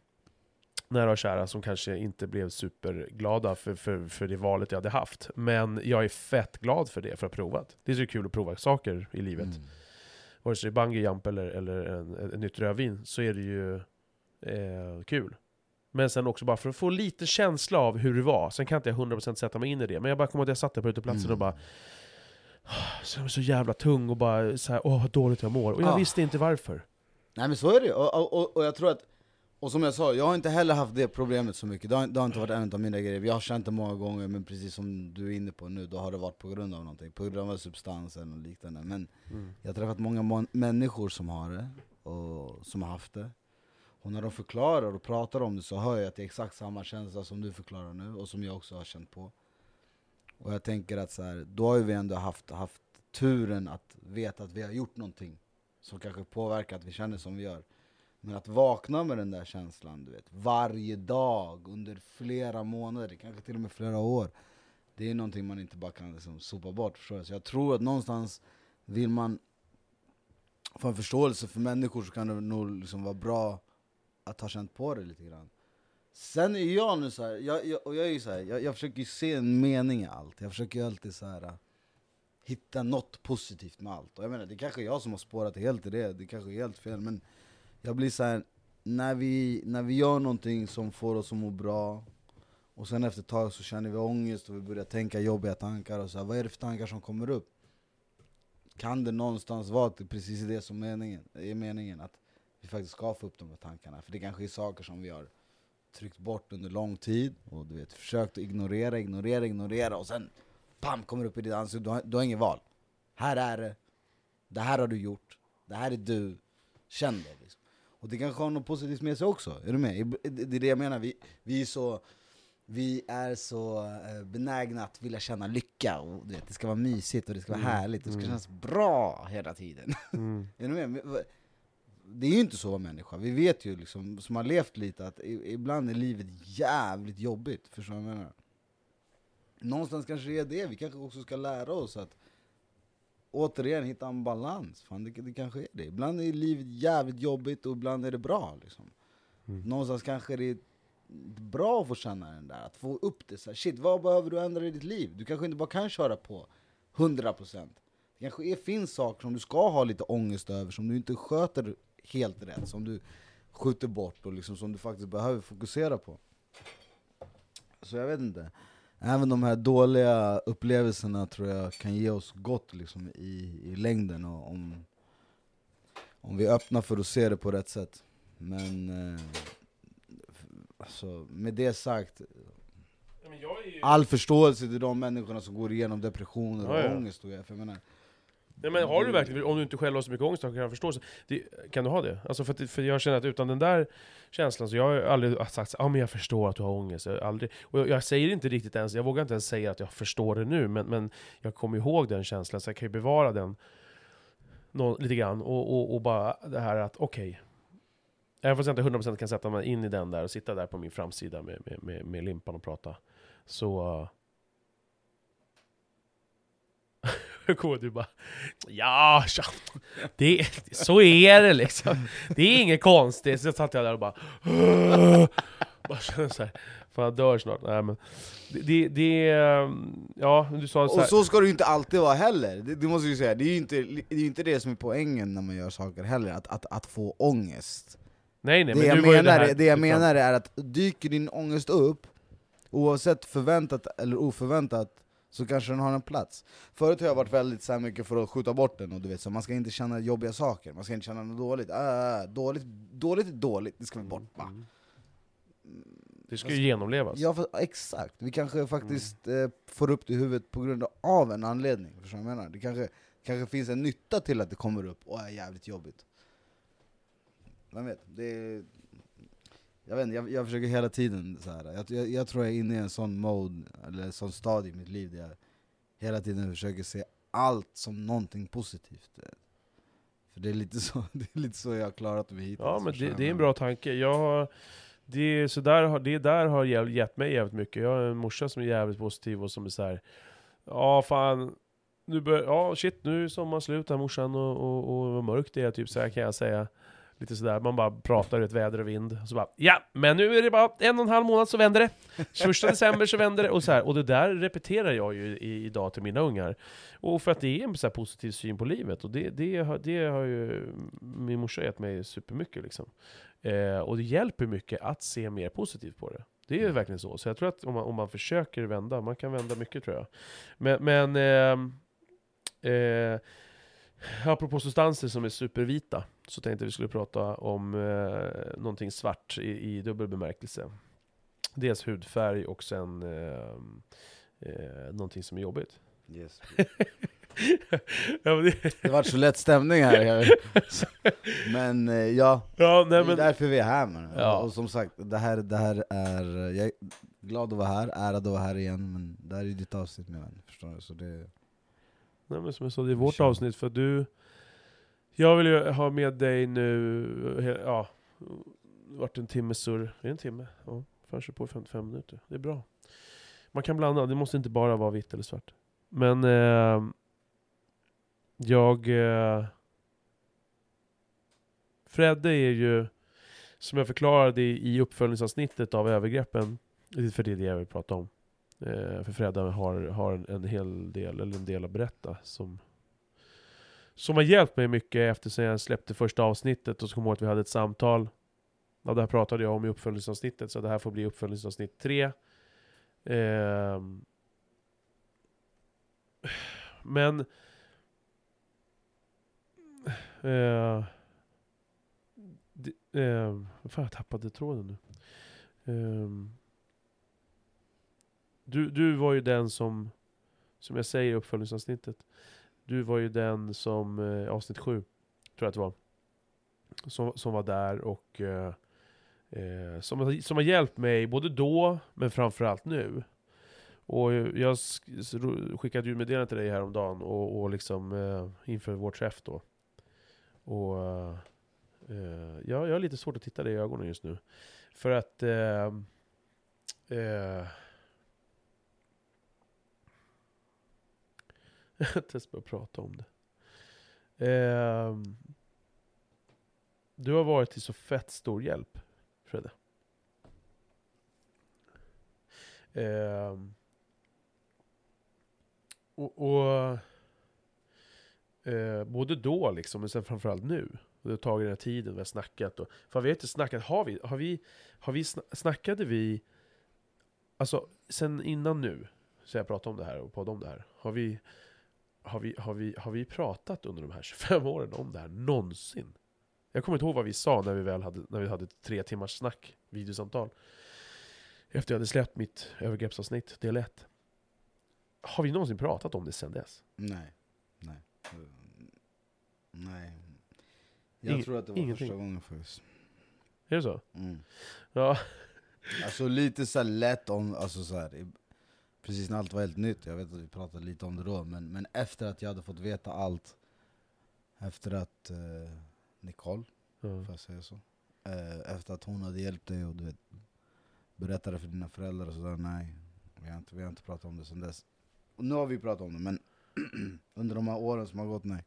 nära och kära, som kanske inte blev superglada för, för, för det valet jag hade haft. Men jag är fett glad för det, för att ha provat. Det är så kul att prova saker i livet Mm. vare sig det är bungee jump eller, eller en, en, ett nytt rödvin, så är det ju eh, kul. Men sen också bara för att få lite känsla av hur det var. Sen kan inte jag 100% sätta mig in i det, men jag bara kommer att jag satt där på uteplatsen Mm. och bara Så jag är så jävla tung och bara så här, åh vad dåligt jag mår. Och jag Ah. visste inte varför. Nej men så är det och, och, och, och jag tror att, och som jag sa, jag har inte heller haft det problemet så mycket, det har, det har inte varit en av mina grejer, jag har känt det många gånger, men precis som du är inne på nu, då har det varit på grund av någonting, på grund av substansen och liknande. Men jag har träffat många människor som har det, och som har haft det. Och när de förklarar och pratar om det så hör jag att det är exakt samma känsla som du förklarar nu, och som jag också har känt på. Och jag tänker att så här, då har vi ändå haft, haft turen att veta att vi har gjort någonting som kanske påverkar att vi känner som vi gör. Men att vakna med den där känslan, du vet, varje dag under flera månader, kanske till och med flera år. Det är någonting man inte bara kan liksom sopa bort. Förstår jag. Så jag tror att någonstans vill man få en förståelse för människor så kan det nog liksom vara bra att ha känt på det lite grann. Sen är jag nu så här, jag, jag, och jag är så här, jag, jag försöker ju se en mening i allt. Jag försöker ju alltid så här hitta något positivt med allt. Och jag menar, det är kanske är jag som har spårat helt i det, det är kanske är helt fel, men jag blir så här när vi, när vi gör någonting som får oss att må bra, och sen efter ett tag så känner vi ångest och vi börjar tänka jobbiga tankar, och så här, vad är det för tankar som kommer upp? Kan det någonstans vara att det är precis det som meningen, är meningen, att vi faktiskt ska få upp de här tankarna? För det kanske är saker som vi har tryckt bort under lång tid, och du vet, försökt att ignorera, ignorera, ignorera, och sen pam, kommer upp i ditt ansikte, du har, du har inget val. Här är det, det här har du gjort, det här är du, känn det liksom. Och det kanske har något positivt med sig också, är du med? Det är det jag menar, vi, vi är så vi är så eh, benägna att vilja känna lycka, och vet, det ska vara mysigt och det ska vara Mm, härligt, det ska mm. kännas bra hela tiden. Mm. är du med? Det är ju inte så människa, vi vet ju liksom, som har levt lite, att ibland är livet jävligt jobbigt, förstår du vad jag menar? Någonstans kanske det är det, vi kanske också ska lära oss att återigen hitta en balans, fan det, det kanske är det. Ibland är livet jävligt jobbigt och ibland är det bra liksom. Mm. Någonstans kanske det är bra att få känna den där, att få upp det så här, shit vad behöver du ändra i ditt liv? Du kanske inte bara kan köra på 100% Det kanske är, finns saker som du ska ha lite ångest över, som du inte sköter helt rätt, som du skjuter bort och liksom som du faktiskt behöver fokusera på. Så jag vet inte. Även de här dåliga upplevelserna tror jag kan ge oss gott liksom i, i längden, och om, om vi är öppna för att se det på rätt sätt. Men eh, alltså, med det sagt, ju... all förståelse till de människorna som går igenom depressioner och Ja, ja. ångest. Och jag, för jag menar, Nej, men har du verkligen, om du inte själv har så mycket ångest, kan jag förstå. Det, kan du ha det? Alltså för, att, för jag känner att utan den där känslan, så jag har aldrig sagt så, ah, men jag förstår att du har ångest. Jag, aldrig, och jag, jag säger inte riktigt ens, jag vågar inte ens säga att jag förstår det nu, men, men jag kommer ihåg den känslan, så jag kan ju bevara den nå, lite grann. Och, och, och bara det här att, okej. Även fast jag inte 100% kan sätta mig in i den där och sitta där på min framsida med, med, med, med limpan och prata. Så... Du bara Ja, tja, det, så är det liksom. Det är inget konstigt. Så satt jag där och bara... bara kände så här, Fan jag dör snart. Nej, men det, det, det Ja, du sa så och här, så ska det ju inte alltid vara heller, det, det måste jag säga. Det är ju inte det, är inte det som är poängen när man gör saker heller, att, att, att få ångest. Nej nej, det, men jag menar, det, här, det jag menar är att dyker din ångest upp, oavsett förväntat eller oförväntat, så kanske den har en plats. Förut har jag varit väldigt så mycket för att skjuta bort den, och du vet, så man ska inte känna jobbiga saker, man ska inte känna något dåligt. Ah, dåligt, dåligt är dåligt, det ska vi bort. Va? Det ska ju genomlevas. Ja, för, exakt. Vi kanske faktiskt eh, får upp det i huvudet på grund av en anledning. Förstår du vad jag menar? Det kanske, kanske finns en nytta till att det kommer upp och är jävligt jobbigt. Vem vet? Det är, jag, vet inte, jag, jag försöker hela tiden så här. Jag, jag, jag tror jag är inne i en sån mode, eller en sån stadie i mitt liv där jag hela tiden försöker se allt som någonting positivt. För det är lite så, det är lite så jag har klarat mig hittills. Ja men det, det är en bra tanke. Jag har, det, så där, det där har gett mig jävligt mycket. Jag har en morsa som är jävligt positiv och som är så här. Ja fan, nu bör, ja shit nu är sommaren slut här morsan och, och, och vad mörkt det är typ så här kan jag säga. Lite sådär, man bara pratar ut väder och vind. Och så bara, ja, men nu är det bara en och en halv månad så vänder det. 21 december så vänder det. Och, så här, och det där repeterar jag ju idag till mina ungar. Och för att det är en så här positiv syn på livet. Och det, det, har, det har ju min morsa gett mig supermycket liksom. Eh, och det hjälper mycket att se mer positivt på det. Det är ju verkligen så. Så jag tror att om man, om man försöker vända, man kan vända mycket tror jag. Men, men eh, Eh, apropå substanser som är supervita, så tänkte vi skulle prata om eh, någonting svart i, i dubbel bemärkelse. Dels hudfärg och sen eh, eh, någonting som är jobbigt. Yes. ja, det, Det vart så lätt stämning här. Men eh, ja, ja, det nej, är men, därför vi är här man. Ja. Och som sagt, det här, det här är, jag är glad att vara här, ärad att vara här igen, men det här är ditt avsnitt min vän. Förstår du? Så det, nej, men som jag sa, det är vårt avsnitt för du... Jag vill ju ha med dig nu, eh, ja, det vart en timme surr. Är det en timme? Ja, kanske på 55 minuter. Det är bra. Man kan blanda, det måste inte bara vara vitt eller svart. Men eh, jag... Eh, Fredde är ju, som jag förklarade i, i uppföljningsavsnittet av övergreppen, för det är det jag vill prata om. Eh, för Fredde har, har en, en hel del, eller en del att berätta som, som har hjälpt mig mycket efter sen jag släppte första avsnittet och så kommer jag ihåg att vi hade ett samtal. Ja, det här pratade jag om i uppföljningsavsnittet, så det här får bli uppföljningsavsnitt tre. Eh, men... Eh, det, eh, fan, jag tappade tråden nu. Eh, du, du var ju den som, som jag säger i uppföljningsavsnittet, du var ju den som, eh, avsnitt sju, tror jag att det var, som, som var där och eh, eh som, har- som har hjälpt mig både då, men framförallt nu. Och jag skickade ju meddelande till dig häromdagen och, och liksom eh, inför vår träff då. Och eh, eh jag, jag har lite svårt att titta dig i ögonen just nu. För att eh, eh eh, Jag har inte ens att prata om det. Eh, du har varit till så fett stor hjälp, Fredde. Eh, och, och eh, både då liksom, men sen framförallt nu. Och det har tagit den här tiden, vi har snackat och... För vi har inte snackat, har vi? Har vi, har vi sna- snackade vi... Alltså, sen innan nu, så jag pratade om det här och poddade om det här. Har vi, har, vi, har, vi, har vi pratat under de här 25 åren om det här någonsin? Jag kommer inte ihåg vad vi sa när vi väl hade, när vi hade tre timmars snack, videosamtal. Efter jag hade släppt mitt övergreppsavsnitt, del 1. Har vi någonsin pratat om det sen dess? nej. Nej. Nej. Jag Ingen- tror att det var ingenting. första gången faktiskt. Är det så? Mm. Ja. Alltså lite så lätt om, alltså så här, precis när allt var helt nytt, jag vet att vi pratade lite om det då, men, men efter att jag hade fått veta allt, efter att eh, Nicole, ja. får jag säga så? Eh, efter att hon hade hjälpt dig och du vet, berättade för dina föräldrar och sådär, nej. Vi har, inte, vi har inte pratat om det sen dess. Och nu har vi pratat om det, men under de här åren som har gått, nej.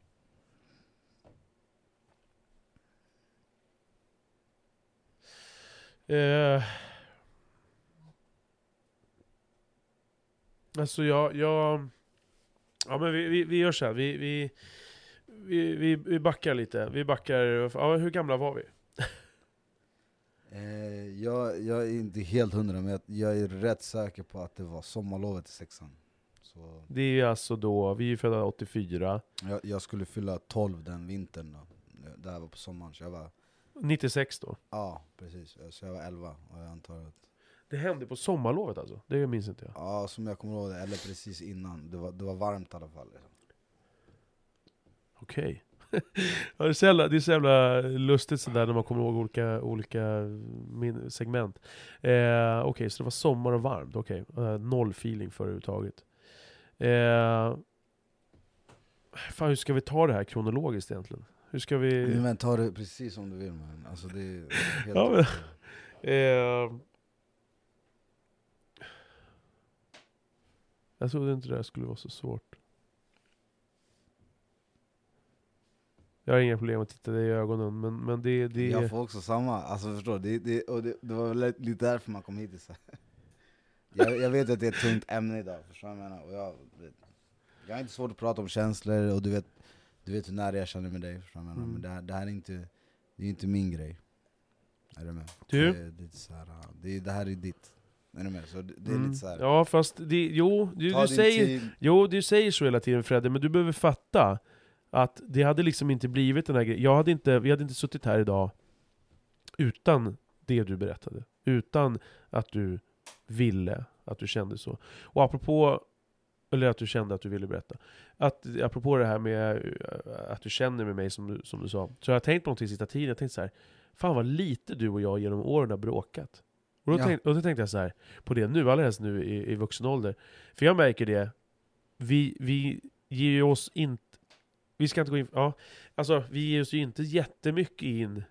Eh, alltså jag, jag... Ja men vi, vi, vi gör så här. Vi, vi, vi, vi, vi backar lite. Vi backar... Ja, hur gamla var vi? Eh, jag, jag är inte helt hundra, men jag, jag är rätt säker på att det var sommarlovet i sexan. Så Det är alltså då, vi är födda 84. jag, jag skulle fylla 12 den vintern då. Det här var på sommaren, så jag var, 96 då. ja precis, så jag var 11 och jag antar att, Det hände på sommarlovet alltså? Det minns inte jag. ja som jag kommer ihåg det, eller precis innan, det var, det var varmt i alla fall. Liksom. Okej. ja, det, är så jävla, det är så jävla lustigt sådär när man kommer ihåg olika, olika min- segment. Eh, Okej, så det var sommar och varmt. Okej, Eh, noll feeling för överhuvudtaget. Eh, fan, hur ska vi ta det här kronologiskt egentligen? Hur ska vi... Men ta det precis som du vill man. Alltså det är helt Ja, men-. Eh, jag trodde inte det här skulle vara så svårt. Jag har inga problem att titta dig i ögonen, men, men det, det Jag får också samma, alltså förstår? Det, det, och det, det var väl lite därför man kom hit. Så. Jag, jag vet att det är ett tungt ämne idag, förstår du vad jag menar? Och jag, jag har inte svårt att prata om känslor, och du vet, du vet hur nära jag känner med dig, förstår du vad jag menar? Mm. Men det här, det här är inte, det är inte min grej. Är du med? Du? Det, det, är så här, det, det här är ditt. Är du med? Så det, är Mm. lite så här. Ja fast, det, jo, du, du säger, tid. jo du säger så hela tiden Fredde, men du behöver fatta att det hade liksom inte blivit den här grejen. Jag hade inte, vi hade inte suttit här idag utan det du berättade. Utan att du ville, att du kände så. Och apropå, eller att du kände att du ville berätta. Att, apropå det här med eh, att du känner med mig som du, som du sa. Så jag har tänkt på någonting sista tiden, jag tänkte så här. Fan vad lite du och jag genom åren har bråkat. Och då, Ja. tänk, och då tänkte jag så här på det nu, allra helst nu i, i vuxen ålder. För jag märker det, vi, vi ger ju oss inte... Vi ska inte gå in... Ja, alltså vi ger oss ju inte jättemycket in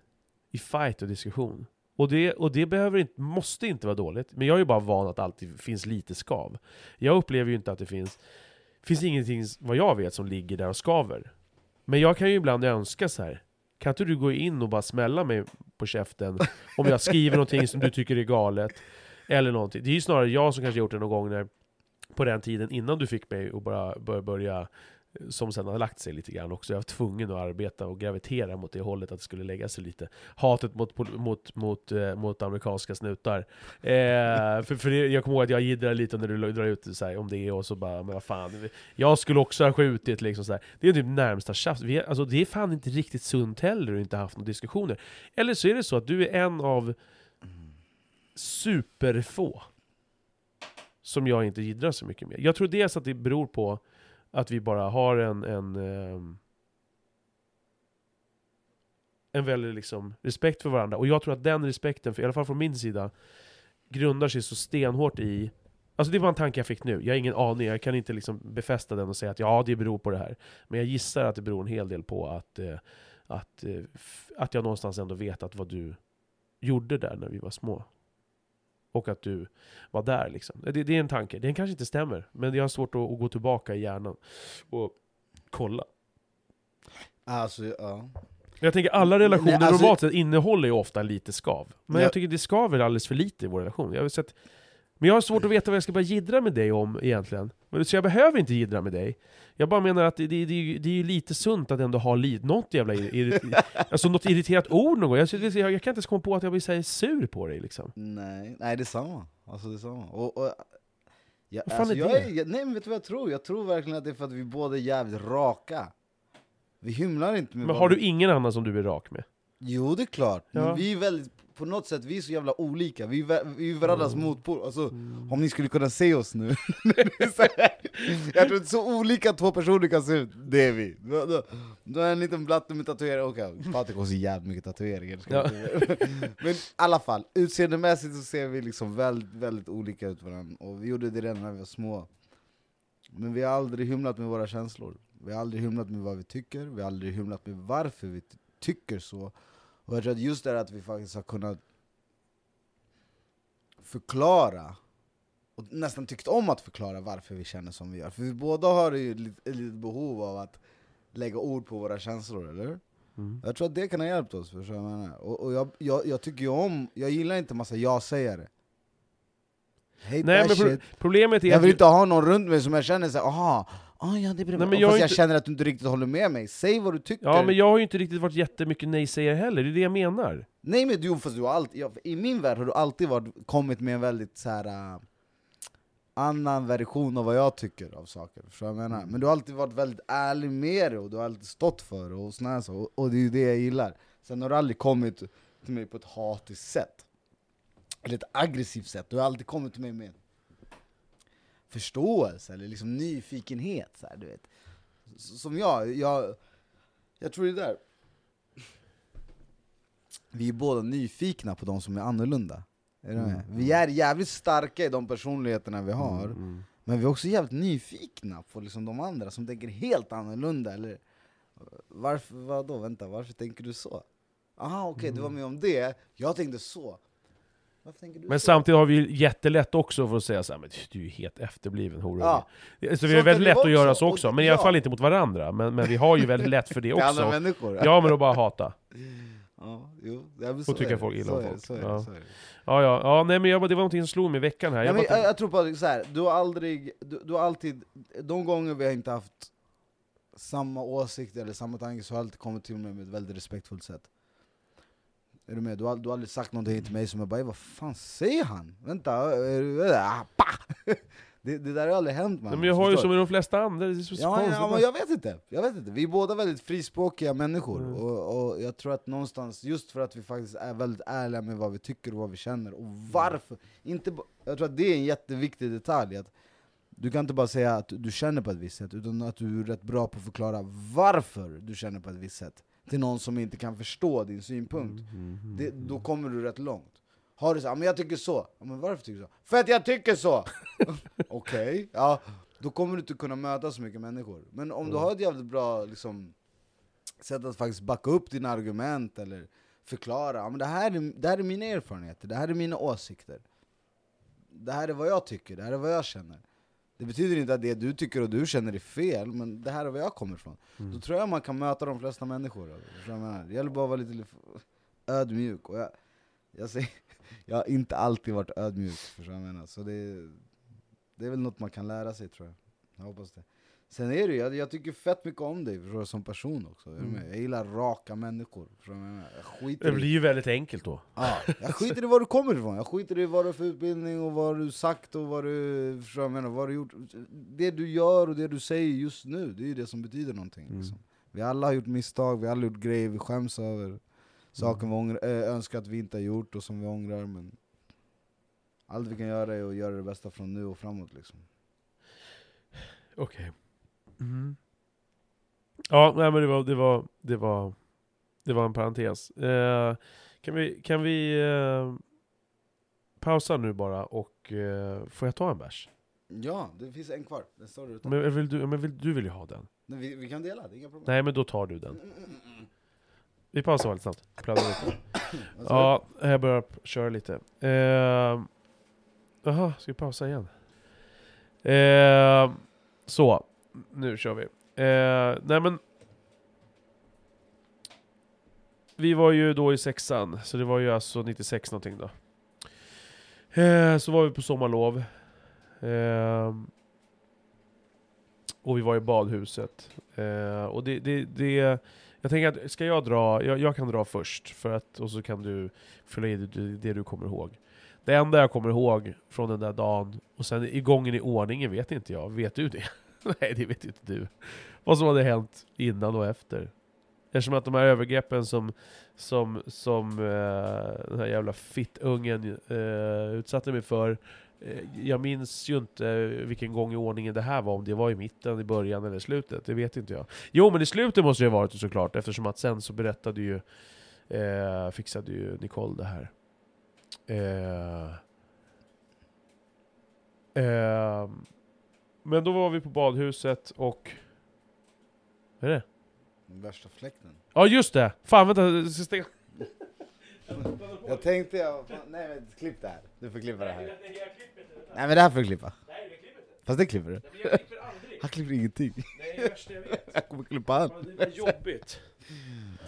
i fight och diskussion. Och det, och det behöver inte, måste inte vara dåligt, men jag är ju bara van att det alltid finns lite skav. Jag upplever ju inte att det finns... finns ingenting, vad jag vet, som ligger där och skaver. Men jag kan ju ibland önska så här. Kan inte du gå in och bara smälla mig på käften om jag skriver någonting som du tycker är galet? Eller någonting. Det är ju snarare jag som kanske gjort det någon gång när, på den tiden innan du fick mig att bara börja, börja som sen har lagt sig lite grann också. Jag var tvungen att arbeta och gravitera mot det hållet att det skulle lägga sig lite. Hatet mot, mot, mot, eh, mot amerikanska snutar. Eh, för, för det, jag kommer ihåg att jag jiddrade lite när du drar ut det så här, om det och så bara, men vad fan. Jag skulle också ha skjutit liksom så här. Det är typ närmsta tjafs. Vi, är- alltså, det är fan inte riktigt sunt heller och inte haft några diskussioner. Eller så är det så att du är en av superfå som jag inte jiddrar så mycket med. Jag tror dels att det beror på att vi bara har en, en, ehm, en väldig liksom respekt för varandra. Och jag tror att den respekten, för, i alla fall från min sida, grundar sig så stenhårt i Alltså det var en tanke jag fick nu, jag har ingen aning, jag kan inte liksom befästa den och säga att ja, det beror på det här. Men jag gissar att det beror en hel del på att, eh, att, eh, att jag någonstans ändå vet att vad du gjorde där när vi var små. Och att du var där liksom. Det, det är en tanke, den kanske inte stämmer, men jag har svårt att, att gå tillbaka i hjärnan och kolla. Alltså, ja. Jag tänker alla relationer Nej, alltså- normalt sett innehåller ju ofta lite skav. Men Ja. jag tycker det skaver alldeles för lite i vår relation. Jag har sett, men jag har svårt att veta vad jag ska börja jiddra med dig om egentligen. Så jag behöver inte jiddra med dig. Jag bara menar att det, det, det, det är ju lite sunt att ändå ha li, något jävla irri, alltså något irriterat ord någon gång. Jag, jag, jag kan inte ens komma på att jag blir så sur på dig liksom. Nej, nej det är samma. Alltså det är samma. Och, och, ja, Vad fan alltså, är jag det? Är, jag- nej men vet du vad jag tror? Jag tror verkligen att det är för att vi båda är jävligt raka. Vi hymlar inte med Men har du ingen annan som du är rak med? Jo det är klart, Ja. men vi är väldigt, på något sätt, vi är så jävla olika, vi är, vi är varandras Mm. motpol, alltså om ni skulle kunna se oss nu. Jag tror att så olika två personer kan se ut, det är vi. Då är en liten blatte med tatueringar, okej Patrik har så jävligt mycket tatueringar Ja. Men i alla fall, utseendemässigt så ser vi liksom väldigt, väldigt olika ut varandra. Och vi gjorde det redan när vi var små. Men vi har aldrig hymlat med våra känslor. Vi har aldrig hymlat med vad vi tycker, vi har aldrig hymlat med varför vi ty- tycker så och jag tror att just det att vi faktiskt har kunnat förklara, och nästan tyckt om att förklara varför vi känner som vi gör. För vi båda har ju ett litet- behov av att lägga ord på våra känslor, eller? Mm. Jag tror att det kan ha hjälpt oss, förstår jag? Och, och jag, jag, jag tycker ju om, jag gillar inte massa ja-sägare. Hate Nej, men pro- shit. Problemet är Jag vill inte ha någon runt mig som jag känner såhär, aha, ah, ja det är bra. Nej, men Fast jag jag, är inte- känner att du inte riktigt håller med mig, säg vad du tycker. Ja, men jag har ju inte riktigt varit jättemycket nej-sägare heller, det är det jag menar. Nej men du, fast du har alltid, ja, I min värld har du alltid varit, kommit med en väldigt så här äh, annan version av vad jag tycker av saker. Förstår jag menar? Men du har alltid varit väldigt ärlig med det, och du har alltid stått för det, och, såna så, och, och det är ju det jag gillar. Sen har du aldrig kommit till mig på ett hatiskt sätt. Eller ett aggressivt sätt, du har alltid kommit till mig med förståelse, eller liksom nyfikenhet. Så här, du vet. Som jag, jag, jag tror det är där vi är båda nyfikna på de som är annorlunda. Är med? Vi är jävligt starka i de personligheterna vi har, Mm. men vi är också jävligt nyfikna på liksom de andra som tänker helt annorlunda. Eller, varför, vadå, vänta, varför tänker du så? Aha okej, du var med om det, jag tänkte så. Men så? samtidigt har vi ju jättelätt också för att säga såhär, men du är ju helt efterbliven horunge. Ja. Så vi Så har kan väldigt lätt att göra också. så Och- också, men i alla fall inte mot varandra. Men, men vi har ju väldigt lätt för det Till andra också. människor? Ja, men att bara hata. ja jo, ja, är det. folk illa om folk. Så är det, Ja. så är det. Ja, ja, ja nej men jag, det var någonting som slog mig i veckan här. Ja, Jag men bara, jag, jag tror på så här, du har aldrig, du, du har alltid, de gånger vi har inte haft samma åsikt eller samma tanke så har jag alltid kommit till mig med ett väldigt respektfullt sätt. Är du med? Du har, du har aldrig sagt någonting till mig som jag bara "Ey, vad fan säger han? Vänta, är du, ah, pa! det, det där har aldrig hänt man. Nej, men jag har ju som i de flesta andra, det är så Ja, konstigt. ja, men jag vet inte, jag vet inte. Vi är båda väldigt frispråkiga människor, Mm. och, och jag tror att någonstans, just för att vi faktiskt är väldigt ärliga med vad vi tycker och vad vi känner, och varför, inte, jag tror att det är en jätteviktig detalj, att du kan inte bara säga att du känner på ett visst sätt, utan att du är rätt bra på att förklara varför du känner på ett visst sätt, till någon som inte kan förstå din synpunkt. Mm, mm, Det, mm. då kommer du rätt långt. Har du så, "Ja, men jag tycker så. Men varför tycker du så? För att jag tycker så! Okej, ja. Då kommer du inte kunna möta så mycket människor. Men om du har ett jävligt bra liksom, sätt att faktiskt backa upp dina argument, eller förklara, men det, här är, det här är mina erfarenheter, det här är mina åsikter. Det här är vad jag tycker, det här är vad jag känner. Det betyder inte att det du tycker och du känner är fel, men det här är var jag kommer ifrån. Mm. Då tror jag man kan möta de flesta människor. Det gäller bara att vara lite ödmjuk. Och jag, jag, säger, jag har inte alltid varit ödmjuk, förstår jag menar? Så det, det är väl något man kan lära sig tror jag. Jag hoppas det. Sen är det ju, jag, jag tycker fett mycket om dig förstår som person också. Med? Jag gillar raka människor. Jag Det blir ju väldigt enkelt då. Ja, jag skiter i var du kommer ifrån, jag skiter i vad du har för utbildning och vad du sagt och vad du, förstår jag menar, vad du gjort. Det du gör och det du säger just nu, det är ju det som betyder någonting. Mm. Liksom. Vi alla har gjort misstag, vi har alla gjort grejer vi skäms över. Saker vi ångrar, äh, önskar att vi inte har gjort och som vi ångrar, men allt vi kan göra är att göra det bästa från nu och framåt liksom. Okej. Mm. Ja, nej, men det var, det var, det var, det var en parentes. Eh, kan vi, kan vi eh, pausa nu bara och eh, får jag ta en bärs? Ja, det finns en kvar, den står utanför. Men, vill du, men vill, du vill ju ha den. Men vi, vi kan dela, det är inga problem. Nej, men då tar du den. Vi pausar väldigt snabbt. Pladdar lite. Ja, jag börjar köra lite. Eh, Jaha, ska vi pausa igen? Eh, så, nu kör vi. Eh, nej men... Vi var ju då i sexan, så det var ju alltså 96 någonting då. Eh, så var vi på sommarlov. Eh, och vi var i badhuset. Eh, och det, det, det, jag tänker att, ska jag dra? Jag, jag kan dra först, för att, och så kan du fylla i det, det du kommer ihåg. Det enda jag kommer ihåg från den där dagen, och sen i gången i ordningen vet inte jag. Vet du det? Nej, det vet inte du. Vad som hade hänt innan och efter. Eftersom att de här övergreppen som, som, som uh, den här jävla fittungen uh, utsatte mig för, uh, jag minns ju inte vilken gång i ordningen det här var, om det var i mitten, i början eller i slutet. Det vet inte jag. Jo, men i slutet måste det ha varit såklart, eftersom att sen så berättade ju, uh, fixade ju Nicole det här. Uh, men då var vi på badhuset och... Vad är det? Den värsta fläkten. Ja just det! Fan vänta, jag ska stänga... Jag tänkte, jag, fan, nej men klipp det här. Du får klippa det här. Nej men det här får du klippa. Fast det klipper du. Han klipper ingenting. Nej, det värsta jag vet. Jag kommer klippa han. Det var jobbigt.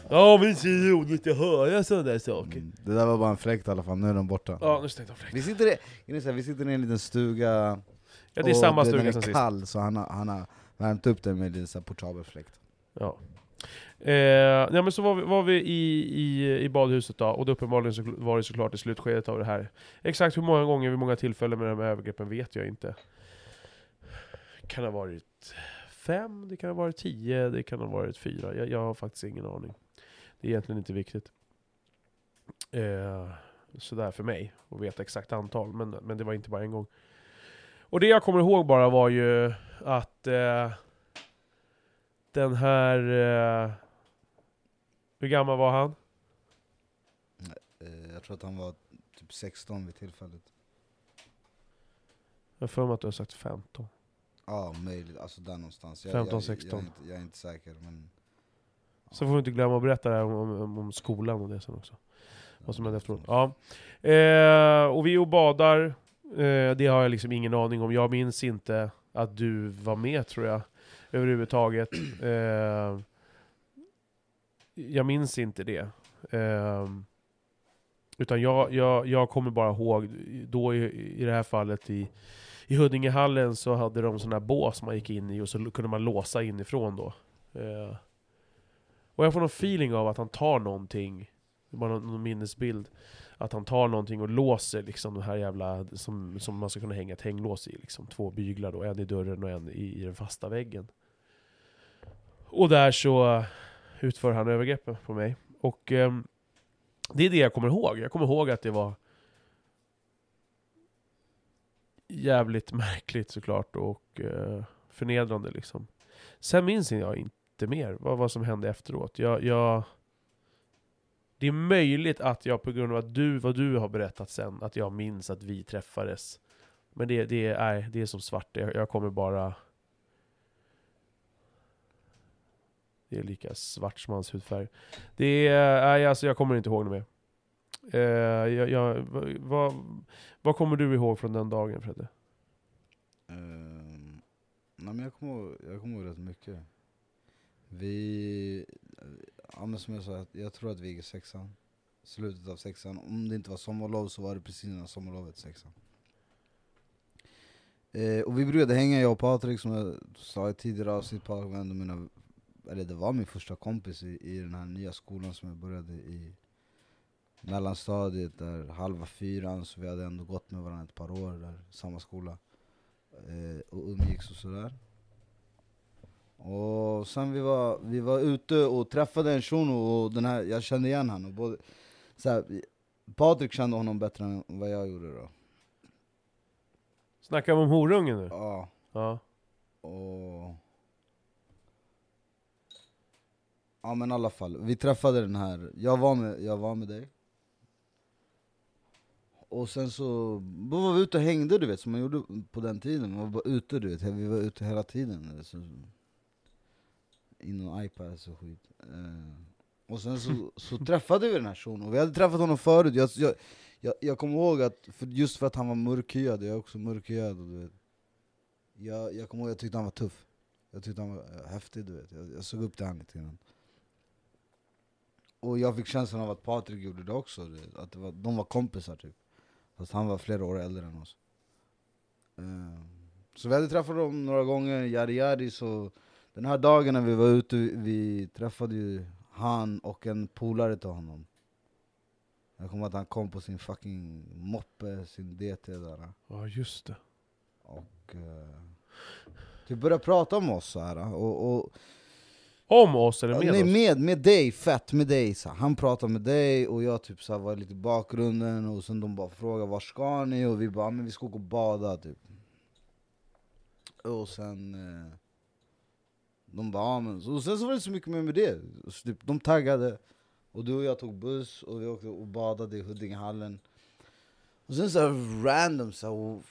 Ja men det är så roligt att höra sådana där saker. Mm, Det där var bara en fläkt i alla fall, nu är de borta. Ja, nu stängde jag fläkten. Sitter, i, vi sitter i en liten stuga, Ja, det är samma den stuga är som sist. kall, så han har, han har värmt upp den med här portabel fläkt. Ja. Eh, ja, men så var vi, var vi i, i, i badhuset då, och då uppenbarligen så var det såklart i slutskedet av det här. Exakt hur många gånger, vid många tillfällen med de här övergreppen vet jag inte. Kan ha varit fem, det kan ha varit tio, det kan ha varit fyra. Jag, jag har faktiskt ingen aning. Det är egentligen inte viktigt. Eh, sådär för mig, att veta exakt antal, men, men det var inte bara en gång. Och det jag kommer ihåg bara var ju att eh, den här... Eh, hur gammal var han? Eh, jag tror att han var typ 16 vid tillfället. Jag har för mig att du har sagt 15. Ja, möjligt. Alltså där någonstans. Jag, 15, jag, 16. Jag, är inte, jag är inte säker, men... Så får vi inte glömma att berätta det här om, om, om skolan och det sen också. Vad som hände efteråt. Ja. Eh, och vi är och badar. Eh, det har jag liksom ingen aning om. Jag minns inte att du var med tror jag. Överhuvudtaget. Eh, jag minns inte det. Eh, utan jag, jag, jag kommer bara ihåg, då i, i det här fallet i, i Huddingehallen så hade de sådana här bås man gick in i och så kunde man låsa inifrån då. Eh, och jag får någon feeling av att han tar någonting bara någon, någon minnesbild. Att han tar någonting och låser liksom de här jävla, som, som man ska kunna hänga ett hänglås i. Liksom. Två byglar då, en i dörren och en i, i den fasta väggen. Och där så utför han övergreppen på mig. Och eh, det är det jag kommer ihåg. Jag kommer ihåg att det var jävligt märkligt såklart och eh, förnedrande liksom. Sen minns jag inte mer vad, vad som hände efteråt. Jag, jag, det är möjligt att jag på grund av att du, vad du har berättat sen, att jag minns att vi träffades. Men det, det, är, det är som svart, jag, jag kommer bara... Det är lika svart som hans hudfärg. Det är, nej, alltså jag kommer inte ihåg något mer. Uh, jag, jag, vad, vad kommer du ihåg från den dagen Fredde? Uh, nej men jag kommer jag kommer ihåg rätt mycket. Vi, ja men som jag sa, jag tror att vi gick i sexan. Slutet av sexan. Om det inte var sommarlov så var det precis innan sommarlovet sexan. Eh, och vi brukade hänga, jag och Patrik, som jag sa i tidigare avsnitt, Patrik var ändå mina, eller det var min första kompis i, i den här nya skolan som jag började i mellanstadiet, där halva fyran, så vi hade ändå gått med varandra ett par år där, samma skola. Eh, och umgicks och sådär. Och sen vi var, vi var ute och träffade en shuno, och den här, jag kände igen honom. Både, så här, Patrik kände honom bättre än vad jag gjorde då. Snackar vi om horungen nu? Ja, Ja. och... Ja men i alla fall, vi träffade den här, jag var med, jag var med dig. Och sen så då var vi ute och hängde du vet, som man gjorde på den tiden. Man var bara ute du vet, vi var ute hela tiden. Så, inom iPads och skit. Uh, och sen så, så träffade vi den här shunon, vi hade träffat honom förut. Jag, jag, jag, jag kommer ihåg att, för, just för att han var mörkhyad, jag är också mörkhyad. Och du vet. Jag, jag kommer ihåg att jag tyckte han var tuff. Jag tyckte han var eh, häftig, du vet. Jag, jag såg upp till honom lite grann. Och jag fick känslan av att Patrik gjorde det också, vet. att det var, de var kompisar typ. Fast han var flera år äldre än oss. Eh, Så vi hade träffat dem några gånger, yadi yadi, så den här dagen när vi var ute, vi träffade ju han och en polare till honom. Jag kommer att han kom på sin fucking moppe, sin DT där. Ja, just det. Och eh, typ började prata om oss så här. Och, och, Om oss eller med nej, oss? med, med dig, fett med dig. Så. Han pratade med dig och jag typ så var lite i bakgrunden och sen de bara frågade var ska ni? Och vi bara men vi ska gå och bada typ. Och sen eh, de bara men, så, och sen så var det inte så mycket mer med det. Så typ, de taggade och du och jag tog buss och vi åkte och badade i Huddingehallen. Och sen så här random så här,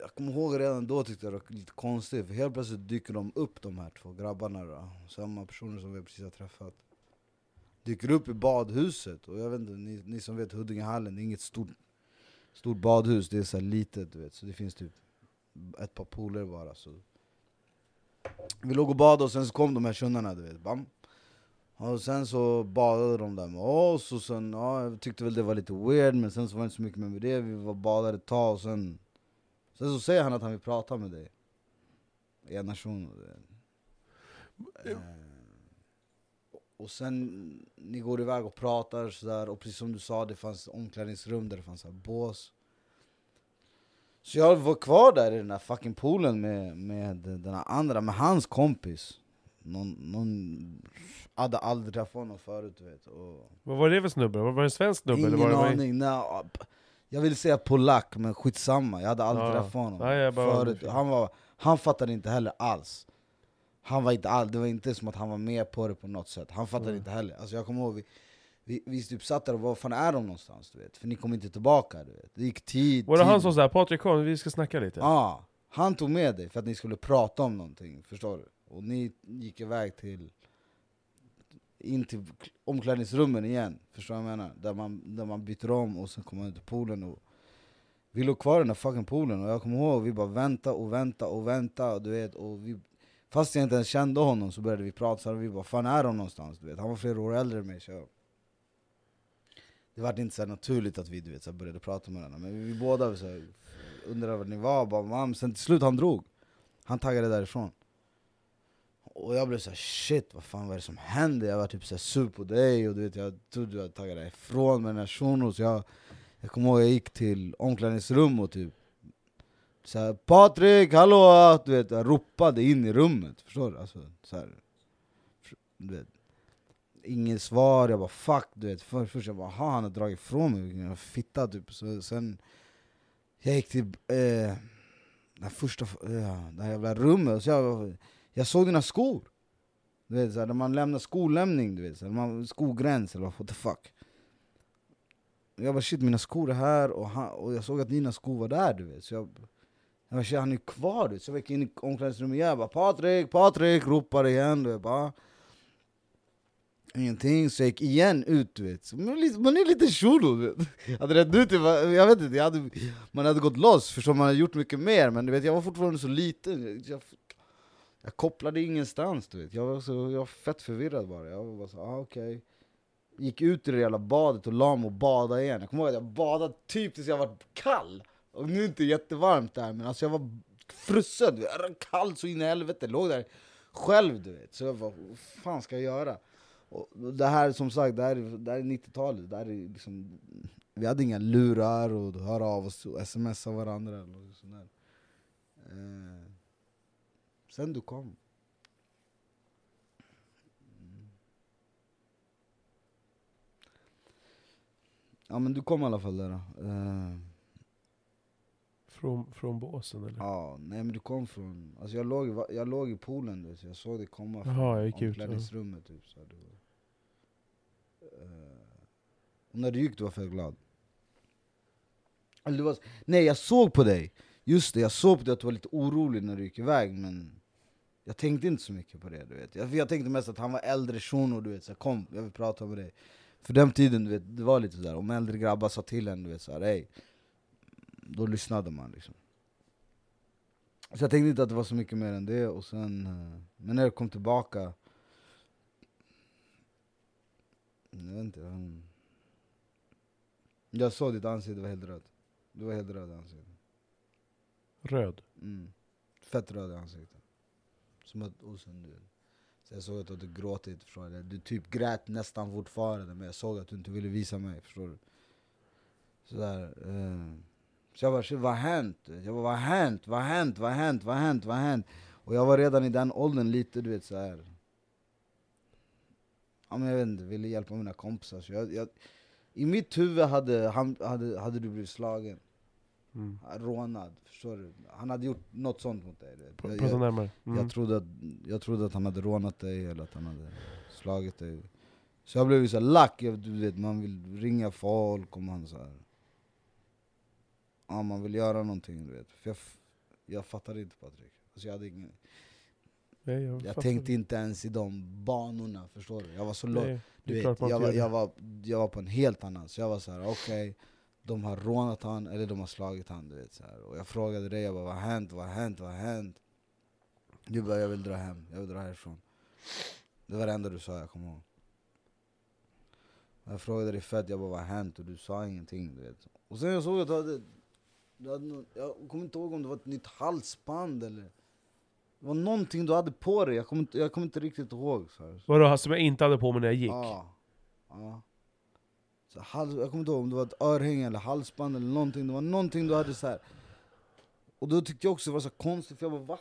jag kommer ihåg redan då tyckte jag det var lite konstigt, för helt plötsligt dyker de upp de här två grabbarna då, samma personer som vi precis har träffat. Dyker upp i badhuset, och jag vet inte, ni, ni som vet Huddingehallen, det är inget stort, stort badhus, det är så här litet du vet, så det finns typ ett par pooler bara. Så. Vi låg och badade och sen så kom de här tjunarna du vet, bam. Och sen så badade de där med oss, och sen, ja, jag tyckte väl det var lite weird, men sen så var det inte så mycket mer med det, vi var badade ett tag och sen Sen så säger han att han vill prata med dig. Ena shunon. Eh, och sen, ni går iväg och pratar sådär, och precis som du sa, det fanns omklädningsrum där det fanns så här bås. Så jag var kvar där i den där fucking poolen med, med den här andra, med hans kompis. Någon, någon hade aldrig träffat honom förut du vet. Och Vad var det för snubbe? Var det en svensk snubbe? eller ingen var det aning, nej, jag vill säga polack, men skitsamma, jag hade aldrig Ja. träffat honom Nej, förut. Han, var, han fattade inte heller alls. Han var inte all, det var inte som att han var med på det på något sätt, han fattade Mm. inte heller. Alltså jag kommer ihåg, vi, vi, typ satt där och var fan är de någonstans? Du vet? För ni kom inte tillbaka, du vet. det gick tid, Var det tid. han som sa Patrik kom, vi ska snacka lite? Ja, han tog med dig för att ni skulle prata om någonting, förstår du? Och ni gick iväg till in till omklädningsrummen igen, förstår du vad jag menar? Där man, där man byter om och sen kommer man ut till poolen och Vi låg kvar i den där fucking poolen och jag kommer ihåg, vi bara vänta och vänta och vänta och du vet, och vi Fast jag inte ens kände honom så började vi prata, så vi bara 'Fan är de någonstans?' Du vet, han var flera år äldre än mig så det var inte så naturligt att vi du vet, så började prata med varandra, men vi, båda så här, undrade var ni var, bara, Mam. sen till slut han drog Han taggade därifrån Och jag blev så här, shit vad fan vad är det som händer? Jag var typ så här sur på dig och du vet, jag trodde du hade taggat därifrån med den här shunon så jag, jag kommer ihåg jag gick till omklädningsrum och typ så här, Patrik, hallå! Du vet, jag ropade in i rummet, förstår du? Alltså, så här, du vet, Inget svar, jag bara fuck du vet, för, först jag bara ha han har dragit ifrån mig, fitta typ. Så, Sen jag gick till eh, det första, eh, det här jävla rummet, så jag, jag såg dina skor. Du vet såhär, när man lämnar skolämning, du vet, såhär, man, skogräns eller what the fuck. Jag bara shit, mina skor är här, och, han, och jag såg att dina skor var där du vet, så jag jag bara, shit, han är kvar du vet. Så jag gick in i omklädningsrummet igen, jag bara Patrik, Patrik, ropar igen du vet, bara. Ingenting, så jag gick igen ut du vet. Man, är lite, shuno du vet. Hade rätt ut, jag vet inte, jag hade, man hade gått loss, förstår man hade gjort mycket mer, men du vet, jag var fortfarande så liten. Jag, jag kopplade ingenstans du vet. Jag var, så, jag var fett förvirrad bara. Jag var bara så, ah, okej. Okay. Gick ut i det jävla badet och la mig och badade igen. Jag kommer ihåg att jag badade typ tills jag var kall. Och nu är det inte jättevarmt där, men alltså jag var frusen. Jag var kall så in i helvete. Låg där själv du vet. Så jag bara, vad fan ska jag göra? Och det här som sagt, det här, det här är 90-talet, det här är liksom, vi hade inga lurar och höra av oss och smsa varandra. Och sånt där. Eh, sen du kom. Ja men du kom i alla fall där. Eh, från, från båsen eller? Ja, nej men du kom från, alltså jag låg, jag låg i poolen du, så jag såg dig komma från Jaha, jag gick omklädningsrummet. Typ, så du, Eh, när du gick du var för glad. Eller du var, nej jag såg på dig, just det jag såg på dig att du var lite orolig när du gick iväg men jag tänkte inte så mycket på det du vet. Jag, jag tänkte mest att han var äldre shuno du vet, så kom jag vill prata med dig. För den tiden du vet, det var lite sådär, om äldre grabbar sa till en du vet såhär, ey då lyssnade man liksom. Så jag tänkte inte att det var så mycket mer än det, och sen, eh, men när jag kom tillbaka Jag vet inte, han, jag såg ditt ansikte var helt rött. Du var helt röd i ansiktet. Röd? Mm. Fett röd i ansiktet. Som att, och sen, du, så jag såg att du hade gråtit, förstår du? Du typ grät nästan fortfarande, men jag såg att du inte ville visa mig, förstår du? Sådär. Eh. Så jag bara, vad har hänt? Jag bara, vad har hänt? Vad har hänt? Vad har hänt? Vad har hänt? Vad har hänt? Och jag var redan i den åldern lite, du vet så här. Ja, men jag vet inte, ville hjälpa mina kompisar. Så jag, jag, I mitt huvud hade, han, hade, hade du blivit slagen. Mm. Rånad, förstår du? Han hade gjort något sånt mot dig. Jag, Prata närmare. Mm. Jag, trodde att, jag trodde att han hade rånat dig, eller att han hade slagit dig. Så jag blev så lack, du vet, man vill ringa folk och man så här ja, man vill göra någonting du vet. För jag, jag fattade inte Patrik. Alltså, jag hade ingen... Nej, jag, jag tänkte inte ens i de banorna, förstår du? Jag var så du vet, jag, var, jag, var, jag var på en helt annan, så jag var så här: okej, okay, de har rånat han eller de har slagit han. Du vet, så här. Och jag frågade dig, jag bara, vad har hänt, vad har hänt, vad har hänt? Du bara, jag vill dra hem, jag vill dra härifrån. Det var det enda du sa, jag kommer ihåg. Jag frågade dig fett, jag bara, vad har hänt? Och du sa ingenting. Du vet. Och sen jag såg att du hade du hade något, jag kommer inte ihåg om det var ett nytt halsband eller... Det var någonting du hade på dig, jag kommer inte, jag kommer inte riktigt ihåg. Så här. Vadå, som jag inte hade på mig när jag gick? Ja. ja. Så hals, jag kommer inte ihåg om det var ett örhänge eller halsband eller någonting, det var någonting du hade så här. Och då tyckte jag också det var så konstigt, för jag bara va?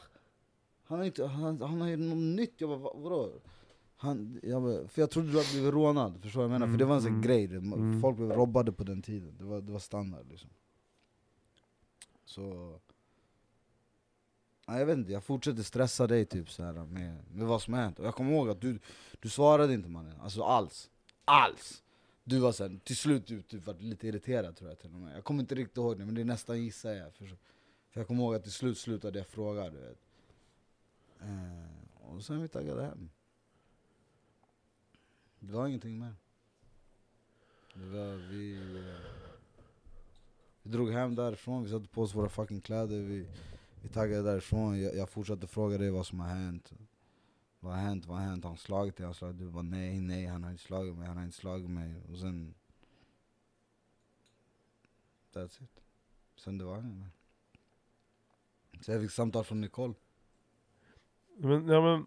Han har, inte, han, han har ju något nytt, jag bara vadå? Han, jag bara, för jag trodde du hade blivit rånad, förstår vad jag menar? Mm, för det var en sån mm, grej, mm. folk blev robbade på den tiden, det var, det var standard liksom. Så... Jag vet inte, jag fortsätter stressa dig typ så här med, med vad som har hänt. Och jag kommer ihåg att du, du svarade inte mannen, alltså alls. Alls! Du var sen, till slut du typ var lite irriterad tror jag till och med. Jag kommer inte riktigt ihåg det, men det är nästan gissar jag. För, för jag kommer ihåg att till slut slutade jag fråga, du vet. Eh, och sen vi taggade hem. Det var ingenting mer. Det var, vi... Eh, vi drog hem därifrån, vi satte på oss våra fucking kläder, vi, vi taggade därifrån. Jag, jag fortsatte fråga dig vad som har hänt. Vad har hänt? Vad har hänt? Har han slagit dig? Han slagit Du bara nej, nej, han har inte slagit mig, han har inte slagit mig. Och sen... That's it. Sen det var inget Så jag fick samtal från Nicole. Men, ja, men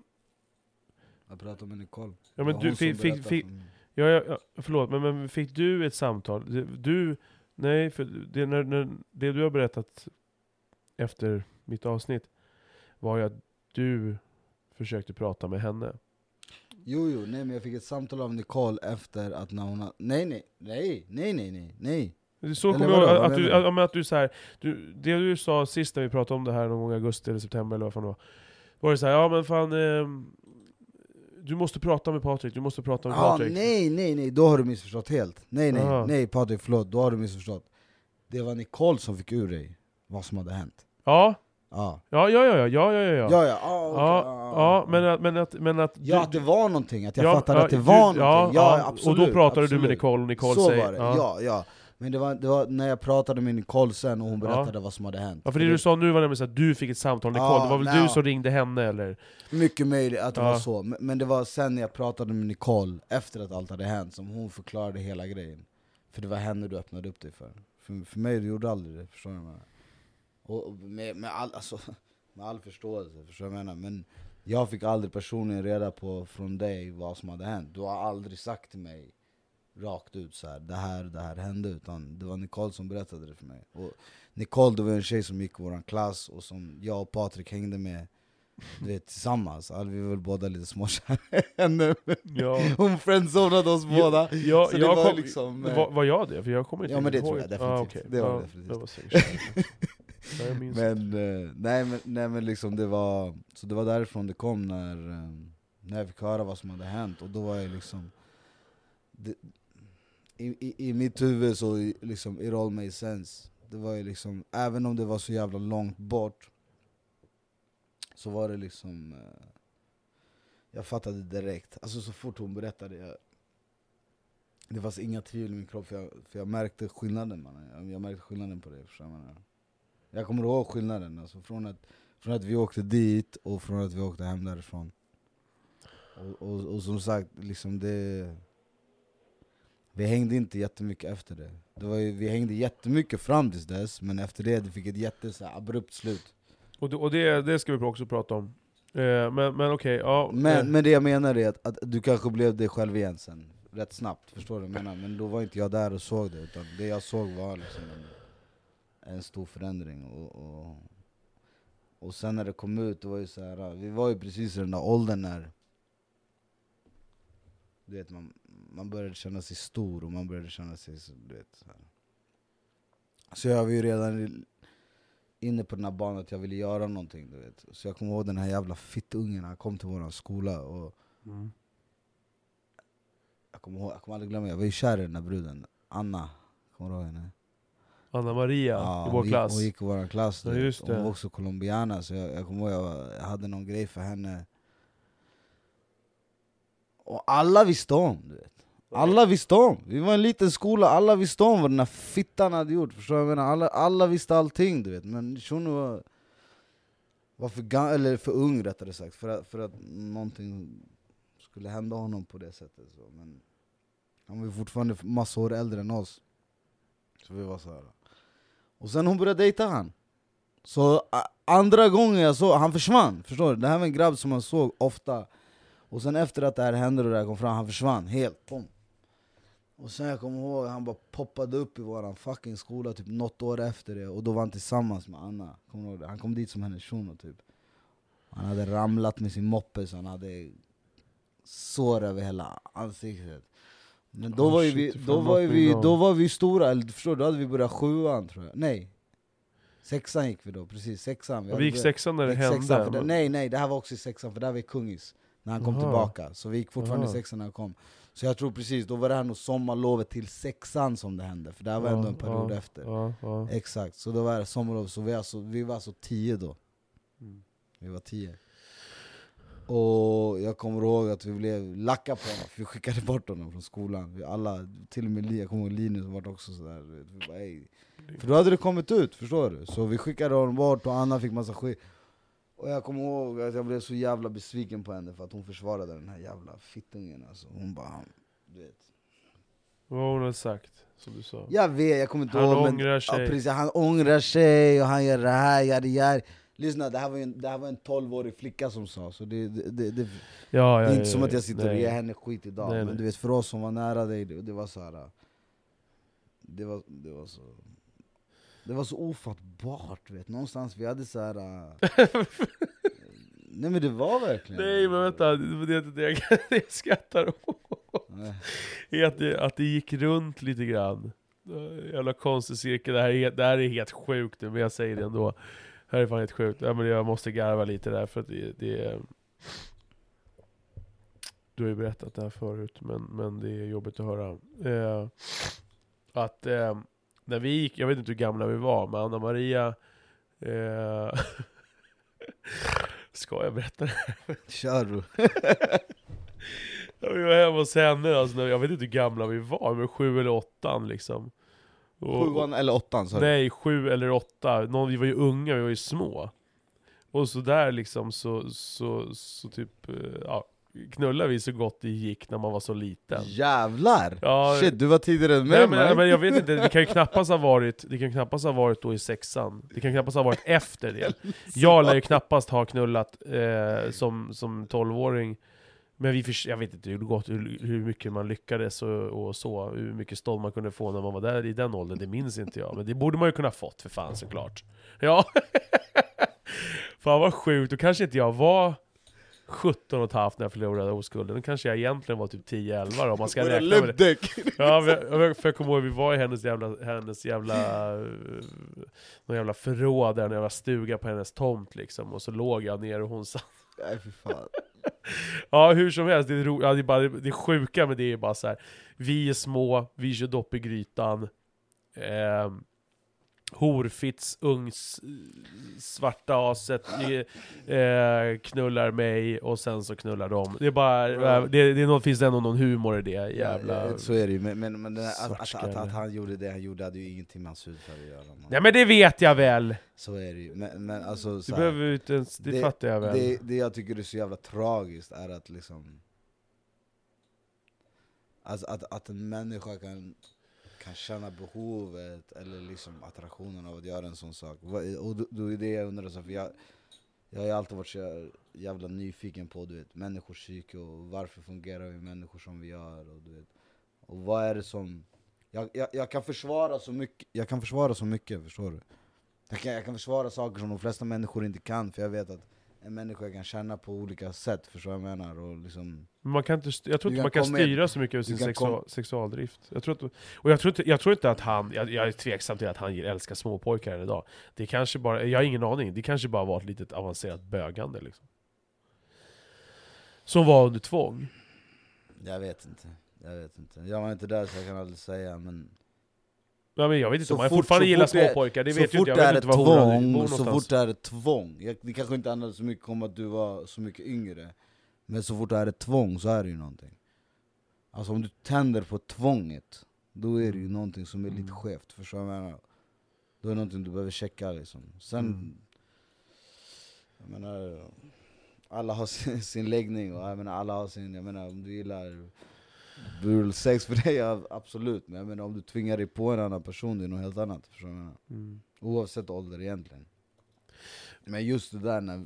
Jag pratade med Nicole. Ja, Det men du fick, fick, fick, ja, ja, förlåt, men, men fick du ett samtal? Du, nej, för det, när, när, det du har berättat efter mitt avsnitt var ju att du försökte prata med henne. Jo, jo, nej men jag fick ett samtal av Nicole efter att när hon. Nej, nej, nej, nej, nej, nej, nej. Det Så kommer jag att, du, men att du så här, du, det du sa sist när vi pratade om det här någon gång i augusti eller september eller vad fan det var. Var det så här, ja men fan, ehm, du måste prata med Patrik, du måste prata med Ah, Patrik. nej, nej, nej, då har du missförstått helt. Nej, nej, Aha. nej Patrik, förlåt, då har du missförstått. Det var Nicole som fick ur dig vad som hade hänt. Ja, Ja, ja, ja, ja, ja, ja, ja, ja. ja, ja, ah, okej, Ja, ah, ja ah. men, att, men att... Men att Ja, du- att det var någonting, att jag ja, fattade ja, att det du- var någonting. Ja, Ja, ja, absolut. och då pratade du med absolut. Nicole, och Nicole Så säger... var det, ja. ja, Men det var, det var när jag pratade med Nicole sen och hon Ja. berättade vad som hade hänt. Ja, för det du sa nu var nämligen att du fick ett samtal av Nicole, Ja, det var väl nej, du ja. som ringde henne eller? Mycket möjligt att det Ja. var så, men, men det var sen när jag pratade med Nicole, efter att allt hade hänt, som hon förklarade hela grejen. För det var henne du öppnade upp dig för. För, för mig, du gjorde aldrig det, förstår du vad jag menar? Och, med, med, all, alltså, med all förståelse, förstår jag menar? Men jag fick aldrig personligen reda på från dig vad som hade hänt. Du har aldrig sagt till mig rakt ut så här, det här, det här hände, utan det var Nicole som berättade det för mig. Och Nicole det var en tjej som gick i vår klass, och som jag och Patrik hängde med du vet, tillsammans. Alltså, vi var väl båda lite småkära henne. Ja, Hon friendzonade oss båda. ja Så det var kom, liksom, eh, var, var jag det? För jag kommer inte Ja, men det ihåg. tror jag definitivt. Ah, okej. Det var ja, definitivt. Det var Men, eh, nej, men, nej men liksom det var, så det var därifrån det kom när, eh, när jag fick höra vad som hade hänt, och då var jag liksom det, i, i, I mitt huvud så liksom, it all made sense. Det var ju liksom, även om det var så jävla långt bort, så var det liksom eh, Jag fattade direkt, alltså så fort hon berättade jag, Det fanns inga tvivel i min kropp, för jag, för jag märkte skillnaden man. Jag, jag märkte skillnaden på det, förstår du jag kommer ihåg skillnaden, alltså från att, från att vi åkte dit och från att vi åkte hem därifrån Och, och, och som sagt, liksom det Vi hängde inte jättemycket efter det, det var ju, Vi hängde jättemycket fram tills dess, men efter det, det fick ett jätte så här, abrupt slut Och, det, och det, det ska vi också prata om. Eh, men men okej, ja. eh, Men, men det jag menar är att, att du kanske blev dig själv igen sen, rätt snabbt, förstår du vad jag menar? Men då var inte jag där och såg det, utan det jag såg var liksom en, en stor förändring och, och, och sen när det kom ut, det var ju så här, vi var ju precis i den där åldern när du vet, man, man började känna sig stor och man började känna sig så, du vet, så, här. så jag var ju redan inne på den här banan att jag ville göra någonting, du vet. Så jag kommer ihåg den här jävla fittungen, han kom till våran skola och mm. jag kommer, ihåg, jag kommer aldrig glömma, jag var ju kär i den här bruden, Anna, kommer du ihåg henne? Anna Maria Ja, i vår hon gick- klass. Hon gick i vår klass, Ja, just hon var det. också colombiana, så jag, jag kommer ihåg jag, jag hade någon grej för henne Och alla visste om, du vet alla visste om, vi var en liten skola, alla visste om vad den här fittan hade gjort, förstår jag menar? Alla, alla visste allting du vet, men shunon var, var för, ga- eller för ung rättare sagt, för att, för att någonting skulle hända honom på det sättet så. Men han var ju fortfarande massa år äldre än oss Så vi var så här. Och sen hon började dejta han. Så andra gången jag såg, han försvann, förstår du? Det här var en grabb som man såg ofta. Och sen efter att det här hände och det här kom fram, han försvann helt, Pom. Och sen jag kommer ihåg, han bara poppade upp i våran fucking skola typ något år efter det. Och då var han tillsammans med Anna, kommer ihåg det? Han kom dit som hennes shuno typ Han hade ramlat med sin moppe så han hade sår över hela ansiktet. Men då Oh, var shit, vi, då var vi, då var vi stora, eller förstår? Då hade vi börjat sjuan tror jag, nej Sexan gick vi då, precis, sexan vi gick sexan när det hände. sexan, det, Nej nej, det här var också i sexan, för där var vi kungis När han kom Aha. tillbaka, så vi gick fortfarande Aha. i sexan när han kom Så jag tror precis, då var det här nog sommarlovet till sexan som det hände, för det här var ändå en period ja, efter Ja, ja. Exakt, så då var det sommarlov, så vi, alltså, vi var alltså tio då Mm. Vi var tio Och jag kommer ihåg att vi blev lacka på honom, för vi skickade bort honom från skolan vi alla, Till och med jag kommer ihåg Linus var också sådär vi bara. För då hade det kommit ut, förstår du? Så vi skickade honom bort och Anna fick massa skit Och jag kommer ihåg att jag blev så jävla besviken på henne för att hon försvarade den här jävla fittungen alltså. Hon bara, du vet Vad hon hade sagt, som du sa. Jag vet, jag kommer inte Han ihåg men, ångrar sig. Ja, precis, han ångrar sig och han gör det här, yadi, yadi. Lyssna det här var en, det här var en 12-årig flicka som sa, så det, det, det, det, Ja, det ja, är inte som att ja. jag sitter och Nej. ger henne skit idag, Nej, men nej. du vet för oss som var nära dig, det, det var så här. Det var, det var så det var så ofattbart, vet. någonstans vi hade så här. Nej men det var verkligen Nej men vänta, det, det, jag, det jag skrattar åt är att det, att det gick runt lite grann. Jävla konstig cirkel, det här, är, det här är helt sjukt nu, men jag säger det ändå. Det här är fan helt sjukt. Ja, men jag måste garva lite där för att det, det är... Du har ju berättat det här förut, men, men det är jobbigt att höra. Eh, att eh, när vi gick, jag vet inte hur gamla vi var, men Anna Maria eh, Ska jag berätta det? Kör du. Ja, Vi var hemma hos henne, alltså, jag vet inte hur gamla vi var, men sju eller åttan liksom. Och- Sjuan eller åttan sa du? Nej, sju eller åtta. Någon, vi var ju unga, vi var ju små. Och så där liksom så, så, så typ, eh, ja, knullade vi så gott det gick när man var så liten. Jävlar! Ja, Shit, du var tidigare än mig men, men jag vet inte, det kan ju knappast ha varit, det kan knappast ha varit då i sexan. Det kan knappast ha varit efter det. Jag lär ju knappast ha knullat eh, som, som 12-åring. Men vi jag vet inte hur, gott, hur, hur mycket man lyckades och, och så, hur mycket stånd man kunde få när man var där i den åldern, det minns inte jag. Men det borde man ju kunna fått för fan såklart. Ja. fan vad sjukt, då kanske inte jag var 17 och ett halvt när jag förlorade oskulden. Då kanske jag egentligen var typ 10-11 då, om man ska räkna med det. Ja, för, jag- för jag kommer ihåg, vi var i hennes jävla, hennes jävla, eh, någon jävla förråd där, en jävla stuga på hennes tomt liksom, och så låg jag ner och hon satt. Nej fy fan. Ja, hur som helst, det, är ro, ja, det, är bara, det sjuka med det är bara så här. vi är små, vi kör dopp i grytan, eh, Horfits, ungs, svarta aset eh, knullar mig och sen så knullar de. Det är bara, eh, det, det något, finns det ändå någon humor i det jävla... Ja, så är det ju, men, men, men här, att, att, att, att han gjorde det han gjorde hade ju ingenting med hans hudfärg att göra man. Nej men det vet jag väl! Så är det ju, men, men alltså Det så här, behöver vi inte ens, det, Det- fattar jag väl. det, det jag tycker är så jävla tragiskt är att liksom Alltså att, att en människa kan, kan känna behovet eller liksom attraktionen av att göra en sån sak. Och då, då är det jag undrar, så, för jag, jag har ju alltid varit så jävla nyfiken på du vet, människors psyke och varför fungerar vi människor som vi gör. Och, du vet, och vad är det som... Jag, jag, jag, kan försvara så mycket, jag kan försvara så mycket, förstår du? Jag kan, jag kan försvara saker som de flesta människor inte kan, för jag vet att en människa kan känna på olika sätt, förstår du vad jag menar? Och liksom, man kan inte, jag tror inte man kan styra så mycket över sin sexual, sexualdrift. Jag tror, att, och jag tror, inte, jag tror inte att han, jag, jag är tveksam till att han älskar småpojkar än idag. Det kanske bara, jag har ingen aning, det kanske bara var ett litet avancerat bögande liksom. Som var under tvång. jag vet inte. Jag vet inte. Jag var inte där så jag kan aldrig säga, men Ja, men jag vet inte Så om han fort- fortfarande gillar småpojkar, det vet ju inte jag. vet inte var hon bor tvång, så fort det är ett tvång, jag, det kanske inte handlar så mycket om att du var så mycket yngre, men så fort det är ett tvång så är det ju någonting. Alltså om du tänder på tvånget, då är det ju någonting som är lite Mm. skevt, förstår du vad jag menar? Då är det någonting du behöver checka liksom. Sen, Mm. jag menar, alla har sin, sin läggning och jag menar, alla har sin, jag menar om du gillar Brutal sex för dig, ja, absolut. Men jag menar om du tvingar dig på en annan person, det är något helt annat. Förstår du? Mm. Oavsett ålder egentligen. Men just det där när,